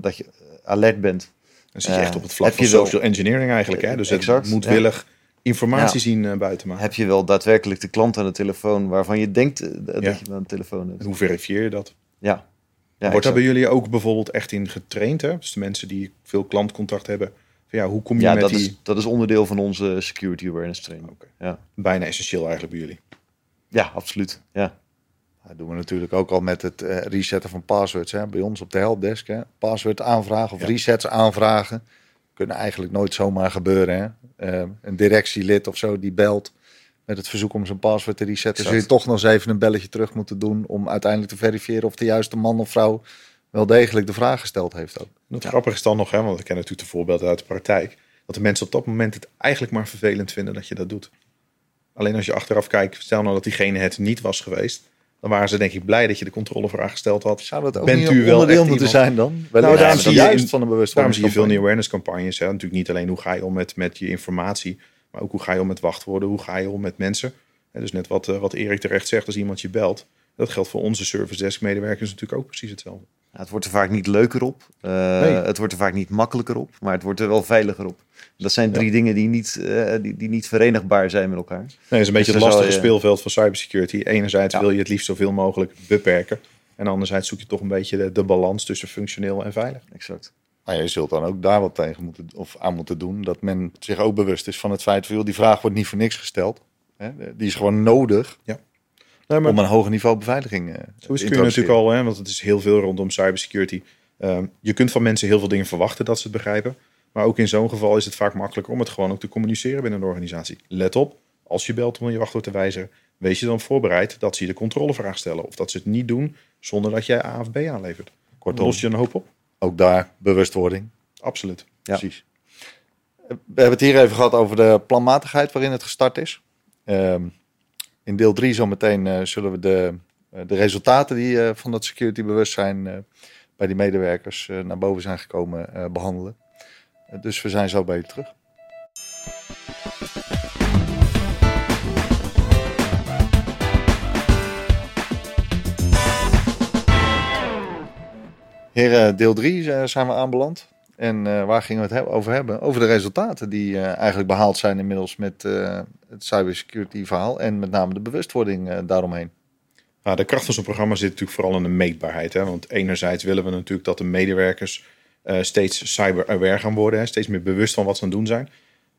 dat- je alert bent. Dan zit je echt op het vlak van wel- social engineering eigenlijk. Hè? Dus Exact, het moedwillig informatie Ja. zien buiten maken. Heb je wel daadwerkelijk de klant aan de telefoon waarvan je denkt dat Ja. je aan de telefoon hebt? En hoe verifieer je dat? Ja. Ja Wordt daar bij jullie ook bijvoorbeeld echt in getraind? Hè? Dus de mensen die veel klantcontact hebben. Van ja, hoe kom je Ja, met dat die... is, dat is onderdeel van onze security awareness training. Oké. Ja. Bijna essentieel eigenlijk bij jullie. ja, absoluut. Ja. Dat doen we natuurlijk ook al met het eh, resetten van passwords. Hè. Bij ons op de helpdesk. Hè. Password aanvragen of Ja. resets aanvragen. Kunnen eigenlijk nooit zomaar gebeuren. Hè. Eh, een directielid of zo die belt met het verzoek om zijn password te resetten. Zul je toch nog eens even een belletje terug moeten doen. Om uiteindelijk te verifiëren of de juiste man of vrouw wel degelijk de vraag gesteld heeft ook. Het grappige is dan nog, hè, want ik ken natuurlijk de voorbeelden uit de praktijk. Dat de mensen op dat moment het eigenlijk maar vervelend vinden dat je dat doet. Alleen als je achteraf kijkt, stel nou dat diegene het niet was geweest. Dan waren ze denk ik blij dat je de controlevraag gesteld had. Zou dat ook Bent u wel onderdeel moeten zijn dan? Wellicht daarom juist zie je juist in- van de Daarom zie je veel bewustwordingscampagne. awareness campagnes. Hè? Natuurlijk niet alleen hoe ga je om met, met je informatie, maar ook hoe ga je om met wachtwoorden, hoe ga je om met mensen. Hè, dus net wat, eh, wat Erik terecht zegt, als iemand je belt, dat geldt voor onze service desk medewerkers natuurlijk ook precies hetzelfde. Ja, Het wordt er vaak niet leuker op. Eh, Nee. Het wordt er vaak niet makkelijker op. Maar het wordt er wel veiliger op. Dat zijn drie dingen die niet, eh, die, die niet verenigbaar zijn met elkaar. Nee, dat is een beetje Dus het lastige je- speelveld van cybersecurity. Enerzijds Ja. wil je het liefst zoveel mogelijk beperken. En anderzijds zoek je toch een beetje de, de balans tussen functioneel en veilig. Exact. Maar je zult dan ook daar wat tegen moeten of aan moeten doen. Dat men zich ook bewust is van het feit van die vraag wordt niet voor niks gesteld. Hè? Die is gewoon nodig maar om een hoger niveau beveiliging eh zo is te kun je introduceren. natuurlijk al, hè, want het is heel veel rondom cybersecurity. Ehm, je kunt van mensen heel veel dingen verwachten dat ze het begrijpen. Maar ook in zo'n geval is het vaak makkelijker om het gewoon ook te communiceren binnen een organisatie. Let op, als je belt om je wachtwoord te wijzigen, wees je dan voorbereid dat ze je de controlevraag stellen. Of dat ze het niet doen zonder dat jij A of B aanlevert. Kortom, los je een hoop op. Ook daar bewustwording. Absoluut. Ja. Precies. We hebben het hier even gehad over de planmatigheid waarin het gestart is. Ehm, in deel 3 zometeen eh zullen we de, eh, de resultaten die eh, van dat security bewustzijn bij die medewerkers naar boven zijn gekomen eh, behandelen. Eh, dus we zijn zo bij je terug. Heren, deel 3 zijn we aanbeland. En eh, waar gingen we het he- over hebben? Over de resultaten die eh, eigenlijk behaald zijn inmiddels met eh, het cybersecurity verhaal. En met name de bewustwording eh, daaromheen. Nou, de kracht van zo'n programma zit natuurlijk vooral in de meetbaarheid. Hè? Want enerzijds willen we natuurlijk dat de medewerkers eh, steeds cyber-aware gaan worden. Hè? Steeds meer bewust van wat ze aan het doen zijn.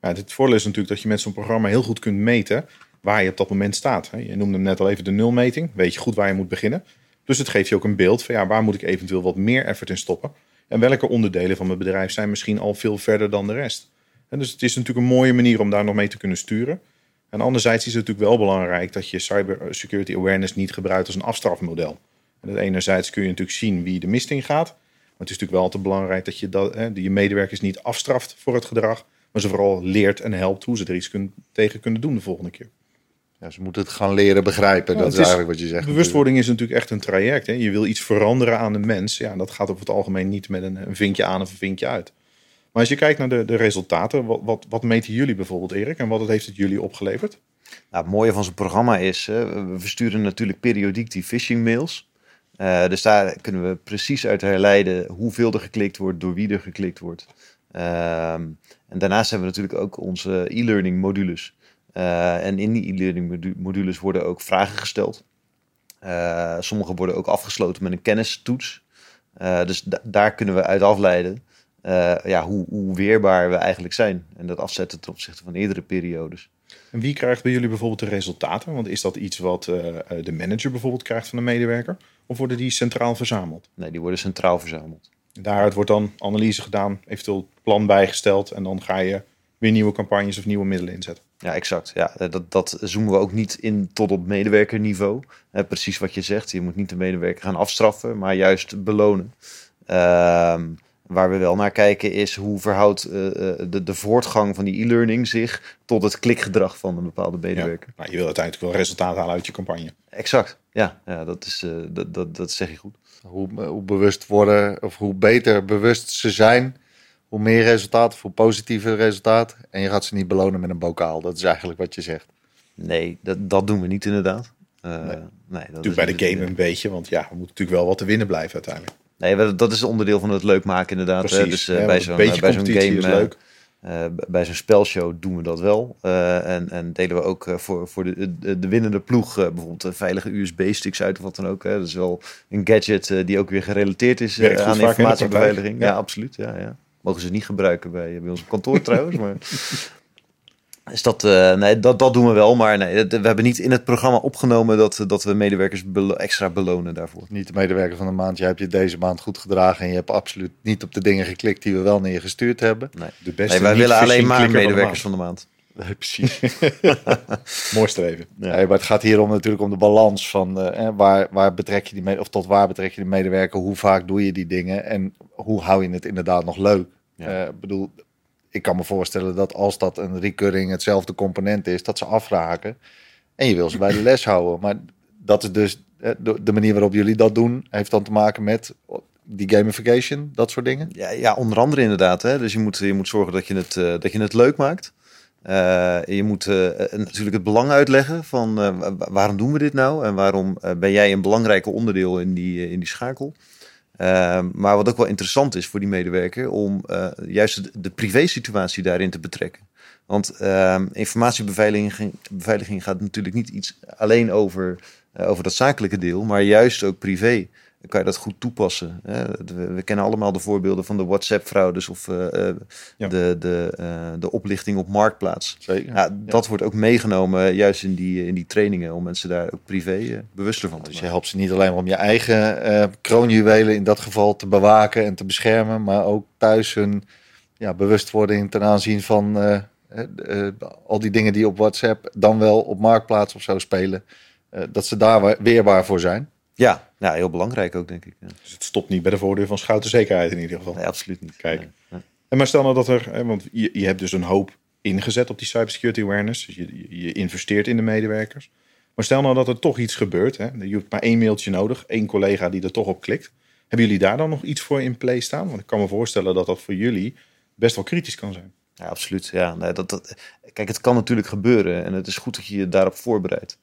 Ja, het voordeel is natuurlijk dat je met zo'n programma heel goed kunt meten waar je op dat moment staat. Hè? Je noemde hem net al even de nulmeting. Weet je goed waar je moet beginnen. Dus het geeft je ook een beeld van ja, waar moet ik eventueel wat meer effort in stoppen. En welke onderdelen van mijn bedrijf zijn misschien al veel verder dan de rest. En dus het is natuurlijk een mooie manier om daar nog mee te kunnen sturen. En anderzijds is het natuurlijk wel belangrijk dat je cybersecurity awareness niet gebruikt als een afstrafmodel. En dat enerzijds kun je natuurlijk zien wie de mist in gaat. Maar het is natuurlijk wel altijd belangrijk dat je dat, hè, je medewerkers niet afstraft voor het gedrag. Maar ze vooral leert en helpt hoe ze er iets tegen kunnen doen de volgende keer. Ja, ze moeten het gaan leren begrijpen. Ja, dat is is- eigenlijk wat je zegt. Bewustwording is natuurlijk echt een traject. Hè. Je wil iets veranderen aan de mens. Ja, dat gaat over het algemeen niet met een, een vinkje aan of een vinkje uit. Maar als je kijkt naar de, de resultaten, wat, wat, wat meten jullie bijvoorbeeld, Erik? En wat heeft het jullie opgeleverd? Nou, het mooie van zo'n programma is, we versturen natuurlijk periodiek die phishing mails. Eh, dus daar kunnen we precies uit herleiden hoeveel er geklikt wordt, door wie er geklikt wordt. Ehm, en daarnaast hebben we natuurlijk ook onze e-learning modules. Eh, en in die e-learning modu- modules worden ook vragen gesteld. Eh, sommige worden ook afgesloten met een kennistoets. Eh, dus da- daar kunnen we uit afleiden ja, hoe, hoe weerbaar we eigenlijk zijn. En dat afzetten ten opzichte van eerdere periodes. En wie krijgt bij jullie bijvoorbeeld de resultaten? Want is dat iets wat de manager bijvoorbeeld krijgt van de medewerker? Of worden die centraal verzameld? Nee, die worden centraal verzameld. Daaruit wordt dan analyse gedaan, eventueel plan bijgesteld. En dan ga je weer nieuwe campagnes of nieuwe middelen inzetten. Ja, exact. Ja, eh, dat, dat zoomen we ook niet in tot op medewerkerniveau. Eh, precies wat je zegt. Je moet niet de medewerker gaan afstraffen, maar juist belonen. Ehm, waar we wel naar kijken is hoe verhoudt eh, eh, de, de voortgang van die e-learning zich tot het klikgedrag van een bepaalde Ja. medewerker. Nou, je wil uiteindelijk wel resultaat halen uit je campagne. Exact. Ja, ja dat, is, eh, dat, dat, dat zeg je goed. Hoe, hoe bewust worden, of hoe beter bewust ze zijn, hoe meer resultaat, of hoe positiever resultaat. En je gaat ze niet belonen met een bokaal. Dat is eigenlijk wat je zegt. Nee, dat, dat doen we niet inderdaad. Eh, nee. dat Natuurlijk is bij de game een beetje, want ja, we moeten natuurlijk wel wat te winnen blijven uiteindelijk. Nee, dat is onderdeel van het leuk maken inderdaad. Precies. Dus eh, hè, bij zo'n een beetje bij zo'n competitie game is eh, leuk. Bij zo'n spelshow doen we dat wel. Eh, en, en delen we ook voor, voor de, de, de winnende ploeg eh, bijvoorbeeld veilige USB-sticks uit of wat dan ook. Hè. Dat is wel een gadget die ook weer gerelateerd is aan informatiebeveiliging. Ja. Ja. absoluut. Ja, ja. Mogen ze niet gebruiken bij, bij ons kantoor trouwens. Maar... Dus dat, eh, nee, dat, dat doen we wel. Maar nee, we hebben niet in het programma opgenomen dat, dat we medewerkers belo- extra belonen daarvoor. Niet de medewerker van de maand. Je hebt je deze maand goed gedragen. En je hebt absoluut niet op de dingen geklikt die we wel naar je gestuurd hebben. Nee, De beste nee wij willen alleen maar medewerkers van van de maand. Nee, precies. de maand. Mooi streven. Nee, maar het gaat hier om natuurlijk om de balans van eh, waar, waar betrek je die of tot waar betrek je de medewerker, hoe vaak doe je die dingen en hoe hou je het inderdaad nog leuk. Ja. Eh, Ik bedoel, ik kan me voorstellen dat als dat een recurring hetzelfde component is, dat ze afraken en je wil ze bij de les houden. Maar dat is dus eh, de, manier waarop jullie dat doen, heeft dan te maken met die gamification, dat soort dingen. Ja, ja, onder andere inderdaad. Hè? Dus je moet, je moet zorgen dat je het, eh, dat je het leuk maakt. Je moet natuurlijk het belang uitleggen van wa- waarom doen we dit nou en waarom ben jij een belangrijke onderdeel in die, in die schakel. Eh, maar wat ook wel interessant is voor die medewerker om eh, juist de, privé-situatie daarin te betrekken. Want eh, informatiebeveiliging beveiliging gaat natuurlijk niet iets alleen over, eh, over dat zakelijke deel, maar juist ook privé kan je dat goed toepassen. Hè? We, we kennen allemaal de voorbeelden van de WhatsApp-fraudes of eh, eh, Ja. de, de, eh, de oplichting op Marktplaats. Zeker. Ja, dat wordt ook meegenomen juist in die, in die trainingen om mensen daar ook privé eh, bewuster van te Dus je helpt ze niet alleen maar om je eigen kroonjuwelen in dat geval te bewaken en te beschermen, maar ook thuis hun ja, bewustwording ten aanzien van al die dingen die op WhatsApp dan wel op Marktplaats of zo spelen, dat ze daar we- weerbaar voor zijn. Ja, ja, heel belangrijk ook, denk ik. Ja. Dus het stopt niet bij de voordeur van schouten zekerheid in ieder geval. Nee, absoluut niet. Kijk. Nee, nee. En maar stel nou dat er, hè, want je, je hebt dus een hoop ingezet op die cybersecurity awareness. Dus je, je- je investeert in de medewerkers. Maar stel nou dat er toch iets gebeurt. Hè, je hebt maar één mailtje nodig, één collega die er toch op klikt. Hebben jullie daar dan nog iets voor in play staan? Want ik kan me voorstellen dat dat voor jullie best wel kritisch kan zijn. Ja, absoluut. Ja, nee, dat, dat, kijk, het kan natuurlijk gebeuren en het is goed dat je je daarop voorbereidt.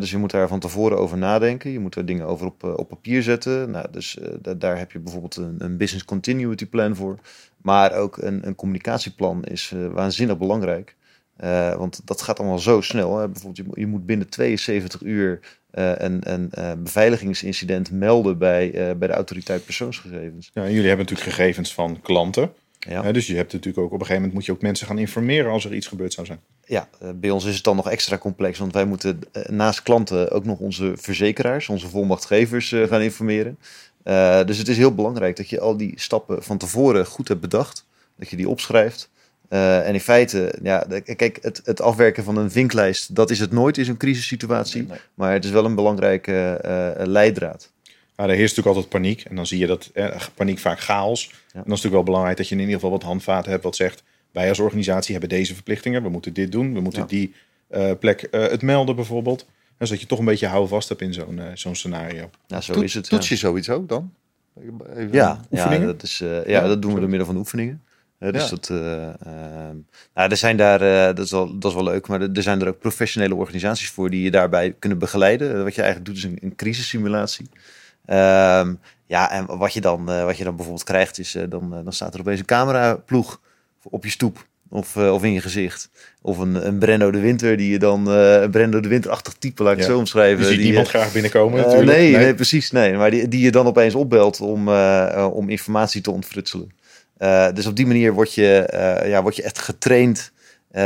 Dus je moet daar van tevoren over nadenken. Je moet er dingen over op, eh, op papier zetten. Nou, dus da- daar heb je bijvoorbeeld een, een business continuity plan voor. Maar ook een, een communicatieplan is eh, waanzinnig belangrijk. Want dat gaat allemaal zo snel. Hè. Bijvoorbeeld, je, je moet binnen 72 uur een, een beveiligingsincident melden bij, bij de autoriteit persoonsgegevens. Ja, jullie hebben natuurlijk gegevens van klanten. Ja. Dus je hebt natuurlijk ook op een gegeven moment moet je ook mensen gaan informeren als er iets gebeurd zou zijn. Ja, eh, bij ons is het dan nog extra complex, want wij moeten eh, naast klanten ook nog onze verzekeraars, onze volmachtgevers eh, gaan informeren. Dus het is heel belangrijk dat je al die stappen van tevoren goed hebt bedacht, dat je die opschrijft. En in feite, ja, kijk, het, het afwerken van een vinklijst, dat is het nooit in zo'n crisissituatie. Maar het is wel een belangrijke leidraad. Ja, er heerst natuurlijk altijd paniek. En dan zie je dat eh, paniek vaak chaos. En dan is het natuurlijk wel belangrijk dat je in ieder geval wat handvaten hebt wat zegt... wij als organisatie hebben deze verplichtingen. We moeten dit doen. We moeten Ja. die eh, plek eh, het melden bijvoorbeeld. En zodat je toch een beetje houvast hebt in zo'n zo'n scenario. Ja, zo Toet- is het. ja. Toets je zoiets ook dan? Even- Ja, ja, dat, is, eh, ja, Ja, dat doen we door middel van oefeningen. Hè, dus Ja. dat, eh, ehm, nou, er zijn daar, eh, dat, is wel, dat is wel leuk, maar er, zijn er ook professionele organisaties voor die je daarbij kunnen begeleiden. Wat je eigenlijk doet is een, een crisissimulatie. Ehm, ja, en wat je, dan, eh, wat je dan bijvoorbeeld krijgt is, eh, dan, eh, dan staat er opeens een cameraploeg op je stoep. Of, of in je gezicht. Of een, een Brendo de Winter, die je dan... een Brendo de Winterachtig type, laat ik Ja. zo omschrijven. Je ziet die, niemand graag binnenkomen natuurlijk. nee, nee. precies. Nee. Maar die, die je dan opeens opbelt om, om informatie te ontfrutselen. Dus op die manier word je, ja, word je echt getraind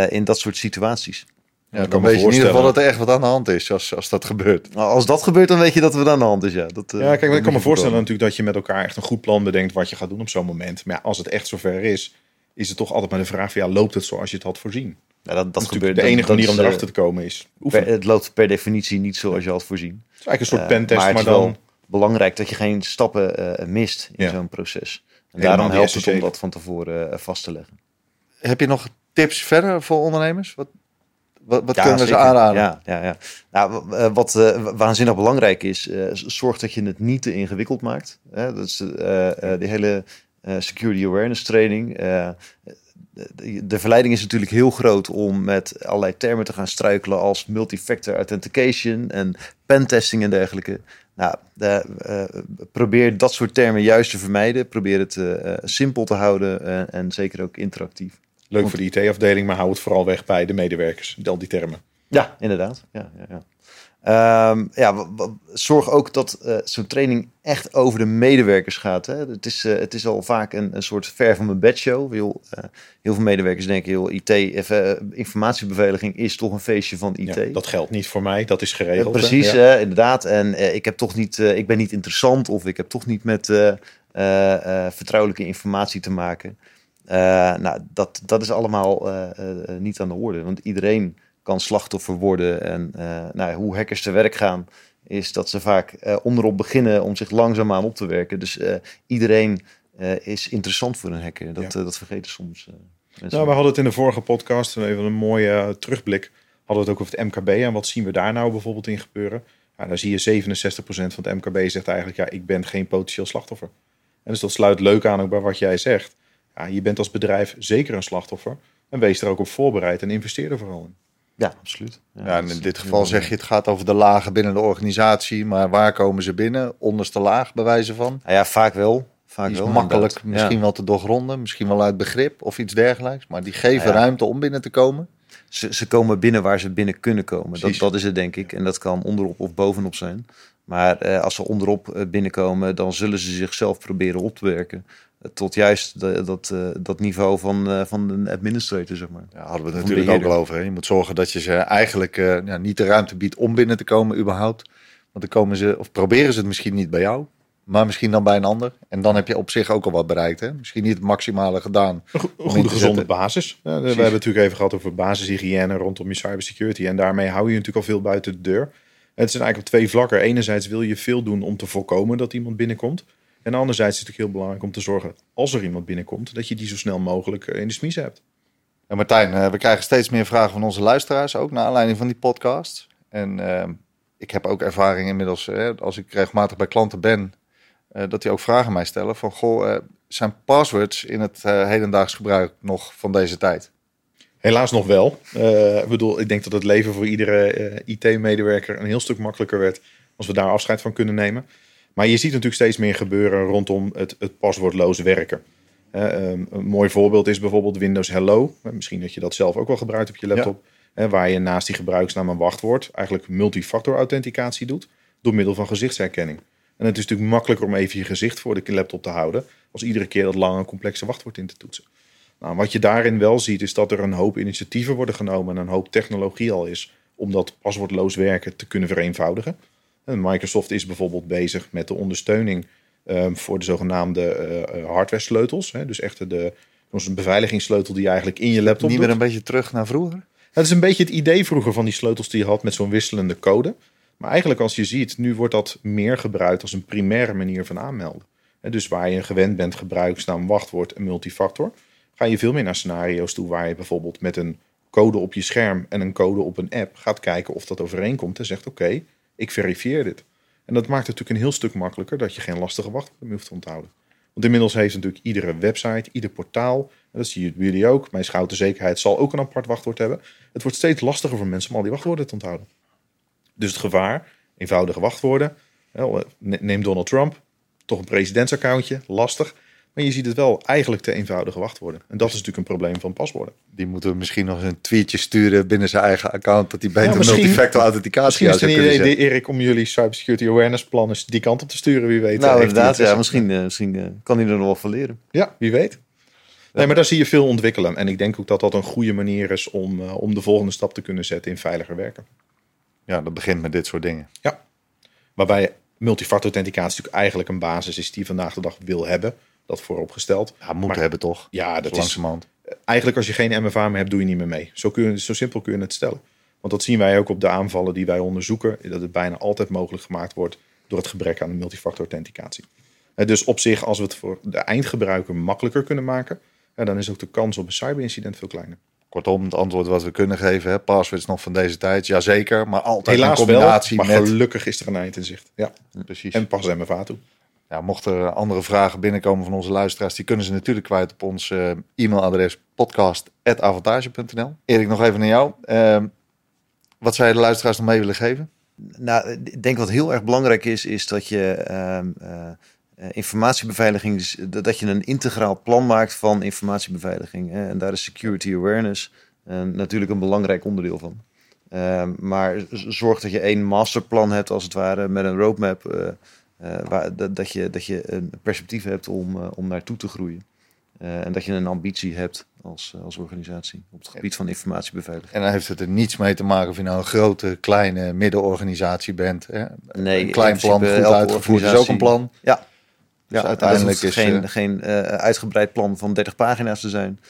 in dat soort situaties. Ja, kan dan me weet je in ieder geval voorstellen. dat er echt wat aan de hand is als, als dat gebeurt. Nou, als dat gebeurt, dan weet je dat er wat aan de hand is. Ja, dat, eh, Ja, kijk, dat ik kan me voorstellen natuurlijk dat je met elkaar echt een goed plan bedenkt wat je gaat doen op zo'n moment. Maar ja, als het echt zover is, is het toch altijd maar de vraag van ja, loopt het zoals je het had voorzien? Ja, dat, dat gebeurt. de enige manier om is, eh, erachter te komen is per- het loopt per definitie niet zoals je had voorzien. Het is eigenlijk een soort Eh, pentest, maar maar, het is dan... wel belangrijk dat je geen stappen eh, mist in Ja. zo'n proces. En Helemaal daarom helpt het om dat van tevoren vast te leggen. Heb je nog tips verder voor ondernemers? Wat, wat, wat Ja, kunnen we ze aanraden? Ja, ja, ja. Nou, wat eh, waanzinnig belangrijk is, eh, zorg dat je het niet te ingewikkeld maakt. Hè? Dat is eh, die hele security awareness training. de, de verleiding is natuurlijk heel groot om met allerlei termen te gaan struikelen als multifactor authentication en pentesting en dergelijke. Nou, de, probeer dat soort termen juist te vermijden. Probeer het simpel te houden en zeker ook interactief. Leuk voor de IT-afdeling, maar hou het vooral weg bij de medewerkers. Al die termen. Ja, inderdaad. Ja, ja, ja. Ehm, ja, zorg ook dat eh, zo'n training echt over de medewerkers gaat. Hè. Het, is, eh, het is al vaak een, een soort ver van mijn bedshow. Heel, eh, heel veel medewerkers denken, heel IT, informatiebeveiliging is toch een feestje van IT. Ja, dat geldt niet voor mij, dat is geregeld. precies, Ja. inderdaad. En ik, heb toch niet, ik ben niet interessant of ik heb toch niet met vertrouwelijke informatie te maken. Eh, nou, dat, dat is allemaal eh, eh, niet aan de orde. Want iedereen kan slachtoffer worden. En nou, hoe hackers te werk gaan, is dat ze vaak onderop beginnen om zich langzaamaan op te werken. Dus iedereen is interessant voor een hacker. Dat, Ja. dat vergeten soms. mensen. Nou, we hadden het in de vorige podcast, even een mooie terugblik, hadden we het ook over het MKB. En wat zien we daar nou bijvoorbeeld in gebeuren? Ja, daar zie je 67% van het MKB zegt eigenlijk, ja, ik ben geen potentieel slachtoffer. En dus dat sluit leuk aan ook bij wat jij zegt. Ja, je bent als bedrijf zeker een slachtoffer. En wees er ook op voorbereid en investeer er vooral in. ja, absoluut. Ja, en in dit geval zeg je het gaat over de lagen binnen de organisatie, maar waar komen ze binnen? Onderste laag, bij wijze van. Nou ja, vaak wel. Vaak Die is wel, makkelijk inderdaad. misschien Ja. wel te doorgronden, misschien wel uit begrip of iets dergelijks, maar die geven Ja, ja. ruimte om binnen te komen. Ze, ze komen binnen waar ze binnen kunnen komen. Dat, Precies. dat is het, denk ik. En dat kan onderop of bovenop zijn. Maar eh, als ze onderop eh, binnenkomen, dan zullen ze zichzelf proberen op te werken. Tot juist de- dat, eh, dat niveau van, eh, van een administrator, zeg maar. Ja, hadden we het natuurlijk ook al over. Hè? Je moet zorgen dat je ze eigenlijk eh, ja, niet de ruimte biedt om binnen te komen überhaupt. Want dan komen ze, of proberen ze het misschien niet bij jou, maar misschien dan bij een ander. En dan heb je op zich ook al wat bereikt. Hè? Misschien niet het maximale gedaan. Een, goede gezonde zetten. basis. Ja, we Precies. hebben het natuurlijk even gehad over basishygiëne rondom je cybersecurity. En daarmee hou je natuurlijk al veel buiten de deur. En het zijn eigenlijk op twee vlakken. Enerzijds wil je veel doen om te voorkomen dat iemand binnenkomt. En anderzijds is het natuurlijk heel belangrijk om te zorgen, als er iemand binnenkomt, dat je die zo snel mogelijk eh, in de smies hebt. En Martijn, eh, we krijgen steeds meer vragen van onze luisteraars, ook naar aanleiding van die podcast. En eh, ik heb ook ervaring inmiddels, eh, als ik regelmatig bij klanten ben, eh, dat die ook vragen mij stellen van, goh, zijn passwords in het hedendaags gebruik nog van deze tijd? Helaas nog wel. Uh, ik bedoel, ik denk dat het leven voor iedere uh, IT-medewerker een heel stuk makkelijker werd als we daar afscheid van kunnen nemen. Maar je ziet natuurlijk steeds meer gebeuren rondom het, het paswoordloos werken. Uh, een mooi voorbeeld is bijvoorbeeld Windows Hello. Misschien dat je dat zelf ook wel gebruikt op je laptop. Ja. waar je naast die gebruiksnaam en wachtwoord eigenlijk multifactor authenticatie doet. Door middel van gezichtsherkenning. En het is natuurlijk makkelijker om even je gezicht voor de laptop te houden. Als iedere keer dat lange complexe wachtwoord in te toetsen. Nou, wat je daarin wel ziet, is dat er een hoop initiatieven worden genomen en een hoop technologie al is om dat paswoordloos werken te kunnen vereenvoudigen. En Microsoft is bijvoorbeeld bezig met de ondersteuning um, voor de zogenaamde uh, hardware sleutels. Hè, dus echt de, een beveiligingssleutel die je eigenlijk in je laptop Niet meer een beetje terug naar vroeger? Dat is een beetje het idee vroeger van die sleutels die je had met zo'n wisselende code. Maar eigenlijk als je ziet, nu wordt dat meer gebruikt als een primaire manier van aanmelden. Dus waar je gewend bent gebruiksnaam, wachtwoord en multifactor ga je veel meer naar scenario's toe waar je bijvoorbeeld met een code op je scherm en een code op een app gaat kijken of dat overeenkomt en zegt oké, ik verifieer dit. En dat maakt het natuurlijk een heel stuk makkelijker dat je geen lastige wachtwoorden meer hoeft te onthouden. Want inmiddels heeft natuurlijk iedere website, ieder portaal, en dat zie je jullie ook, mijn schouten zekerheid zal ook een apart wachtwoord hebben. Het wordt steeds lastiger voor mensen om al die wachtwoorden te onthouden. Dus het gevaar, eenvoudige wachtwoorden, neem Donald Trump, toch een presidentsaccountje, lastig. Maar je ziet het wel eigenlijk te eenvoudige wachtwoorden. En dat is natuurlijk een probleem van paswoorden. Die moeten we misschien nog een tweetje sturen binnen zijn eigen account. Dat hij beter ja, multifactor authenticatie Misschien is het een idee, Erik, om jullie cybersecurity awareness plan eens die kant op te sturen. Wie weet. Nou, inderdaad. Ja, misschien uh, misschien uh, kan hij er nog wel van leren. Ja, wie weet. Nee, maar daar zie je veel ontwikkelen. En ik denk ook dat dat een goede manier is om, uh, om de volgende stap te kunnen zetten in veiliger werken. Ja, dat begint met dit soort dingen. Ja. Waarbij multifactor authenticatie natuurlijk eigenlijk een basis is die vandaag de dag wil hebben dat vooropgesteld. Ja, moeten hebben toch? Ja, dat is. Eigenlijk als je geen MFA meer hebt, doe je niet meer mee. Zo, kun je, zo simpel kun je het stellen. Want dat zien wij ook op de aanvallen die wij onderzoeken. Dat het bijna altijd mogelijk gemaakt wordt door het gebrek aan multifactor authenticatie. Dus op zich, als we het voor de eindgebruiker makkelijker kunnen maken, dan is ook de kans op een cyberincident veel kleiner. Kortom, het antwoord wat we kunnen geven, hè, passwords nog van deze tijd, jazeker, maar altijd Helaas in combinatie wel, maar gelukkig is er een eind in zicht. Ja, precies. En pas MFA toe. Ja, mochten er andere vragen binnenkomen van onze luisteraars, die kunnen ze natuurlijk kwijt op ons uh, e-mailadres podcast.avantage.nl. Erik, nog even naar jou. Uh, wat zou je de luisteraars nog mee willen geven? Nou, ik denk wat heel erg belangrijk is, is dat je uh, informatiebeveiliging, dat je een integraal plan maakt van informatiebeveiliging. En daar is security awareness natuurlijk een belangrijk onderdeel van. Ehm, maar zorg dat je één masterplan hebt, als het ware, met een roadmap waar, dat, dat, je, dat je een perspectief hebt om, uh, om naartoe te groeien. Uh, en dat je een ambitie hebt als, als organisatie op het gebied van informatiebeveiliging. En dan heeft het er niets mee te maken of je nou een grote, kleine, middenorganisatie bent. Hè? Nee, een klein plan, goed uitgevoerd is ook een plan. Ja, dus ja uiteindelijk is geen, geen uitgebreid plan van 30 pagina's te zijn.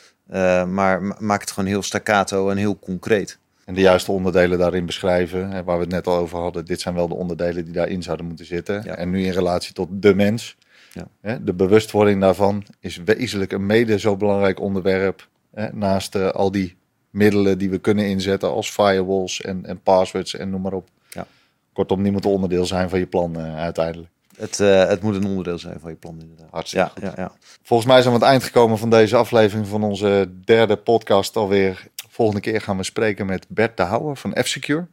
maar maak het gewoon heel staccato en heel concreet. En de juiste onderdelen daarin beschrijven. Hè, waar we het net al over hadden. Dit zijn wel de onderdelen die daarin zouden moeten zitten. En nu in relatie tot de mens. Ja. Hè, de bewustwording daarvan is wezenlijk een mede zo belangrijk onderwerp. Hè, naast uh, al die middelen die we kunnen inzetten als firewalls en, en passwords en noem maar op. Ja. Kortom, die moeten onderdeel zijn van je plan uh, uiteindelijk. Het, uh, het moet een onderdeel zijn van je plan inderdaad. Hartstikke ja, ja, ja, Volgens mij zijn we aan het eind gekomen van deze aflevering van onze derde podcast alweer. Volgende keer gaan we spreken met Bert de Houwer van F-Secure.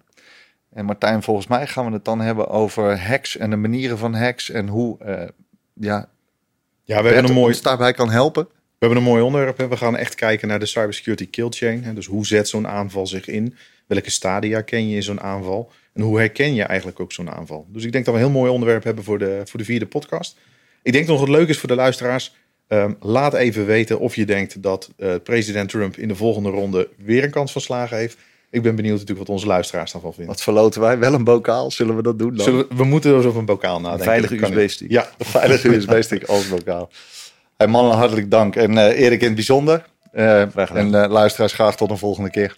En Martijn, volgens mij gaan we het dan hebben over hacks en de manieren van hacks en hoe uh, ja, ja, we hebben een mooi... daarbij kan helpen. We hebben een mooi onderwerp. We gaan echt kijken naar de cybersecurity kill chain. Dus hoe zet zo'n aanval zich in? Welke stadia ken je in zo'n aanval? En hoe herken je eigenlijk ook zo'n aanval? Dus ik denk dat we een heel mooi onderwerp hebben voor de, voor de vierde podcast. Ik denk dat nog het leuk is voor de luisteraars. Um, laat even weten of je denkt dat uh, president Trump in de volgende ronde weer een kans van slagen heeft. Ik ben benieuwd natuurlijk wat onze luisteraars daarvan vinden. Wat verloten wij? Wel een bokaal? Zullen we dat doen dan? We, we, moeten dus op een bokaal nadenken. veilige USB-stick. Ja, veilige USB-stick als bokaal. Hey, mannen, hartelijk dank. En uh, Erik in het bijzonder. Uh, en luisteraars, graag tot een volgende keer.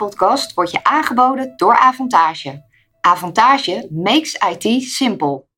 Podcast wordt je aangeboden door Avantage. Avantage makes IT simple.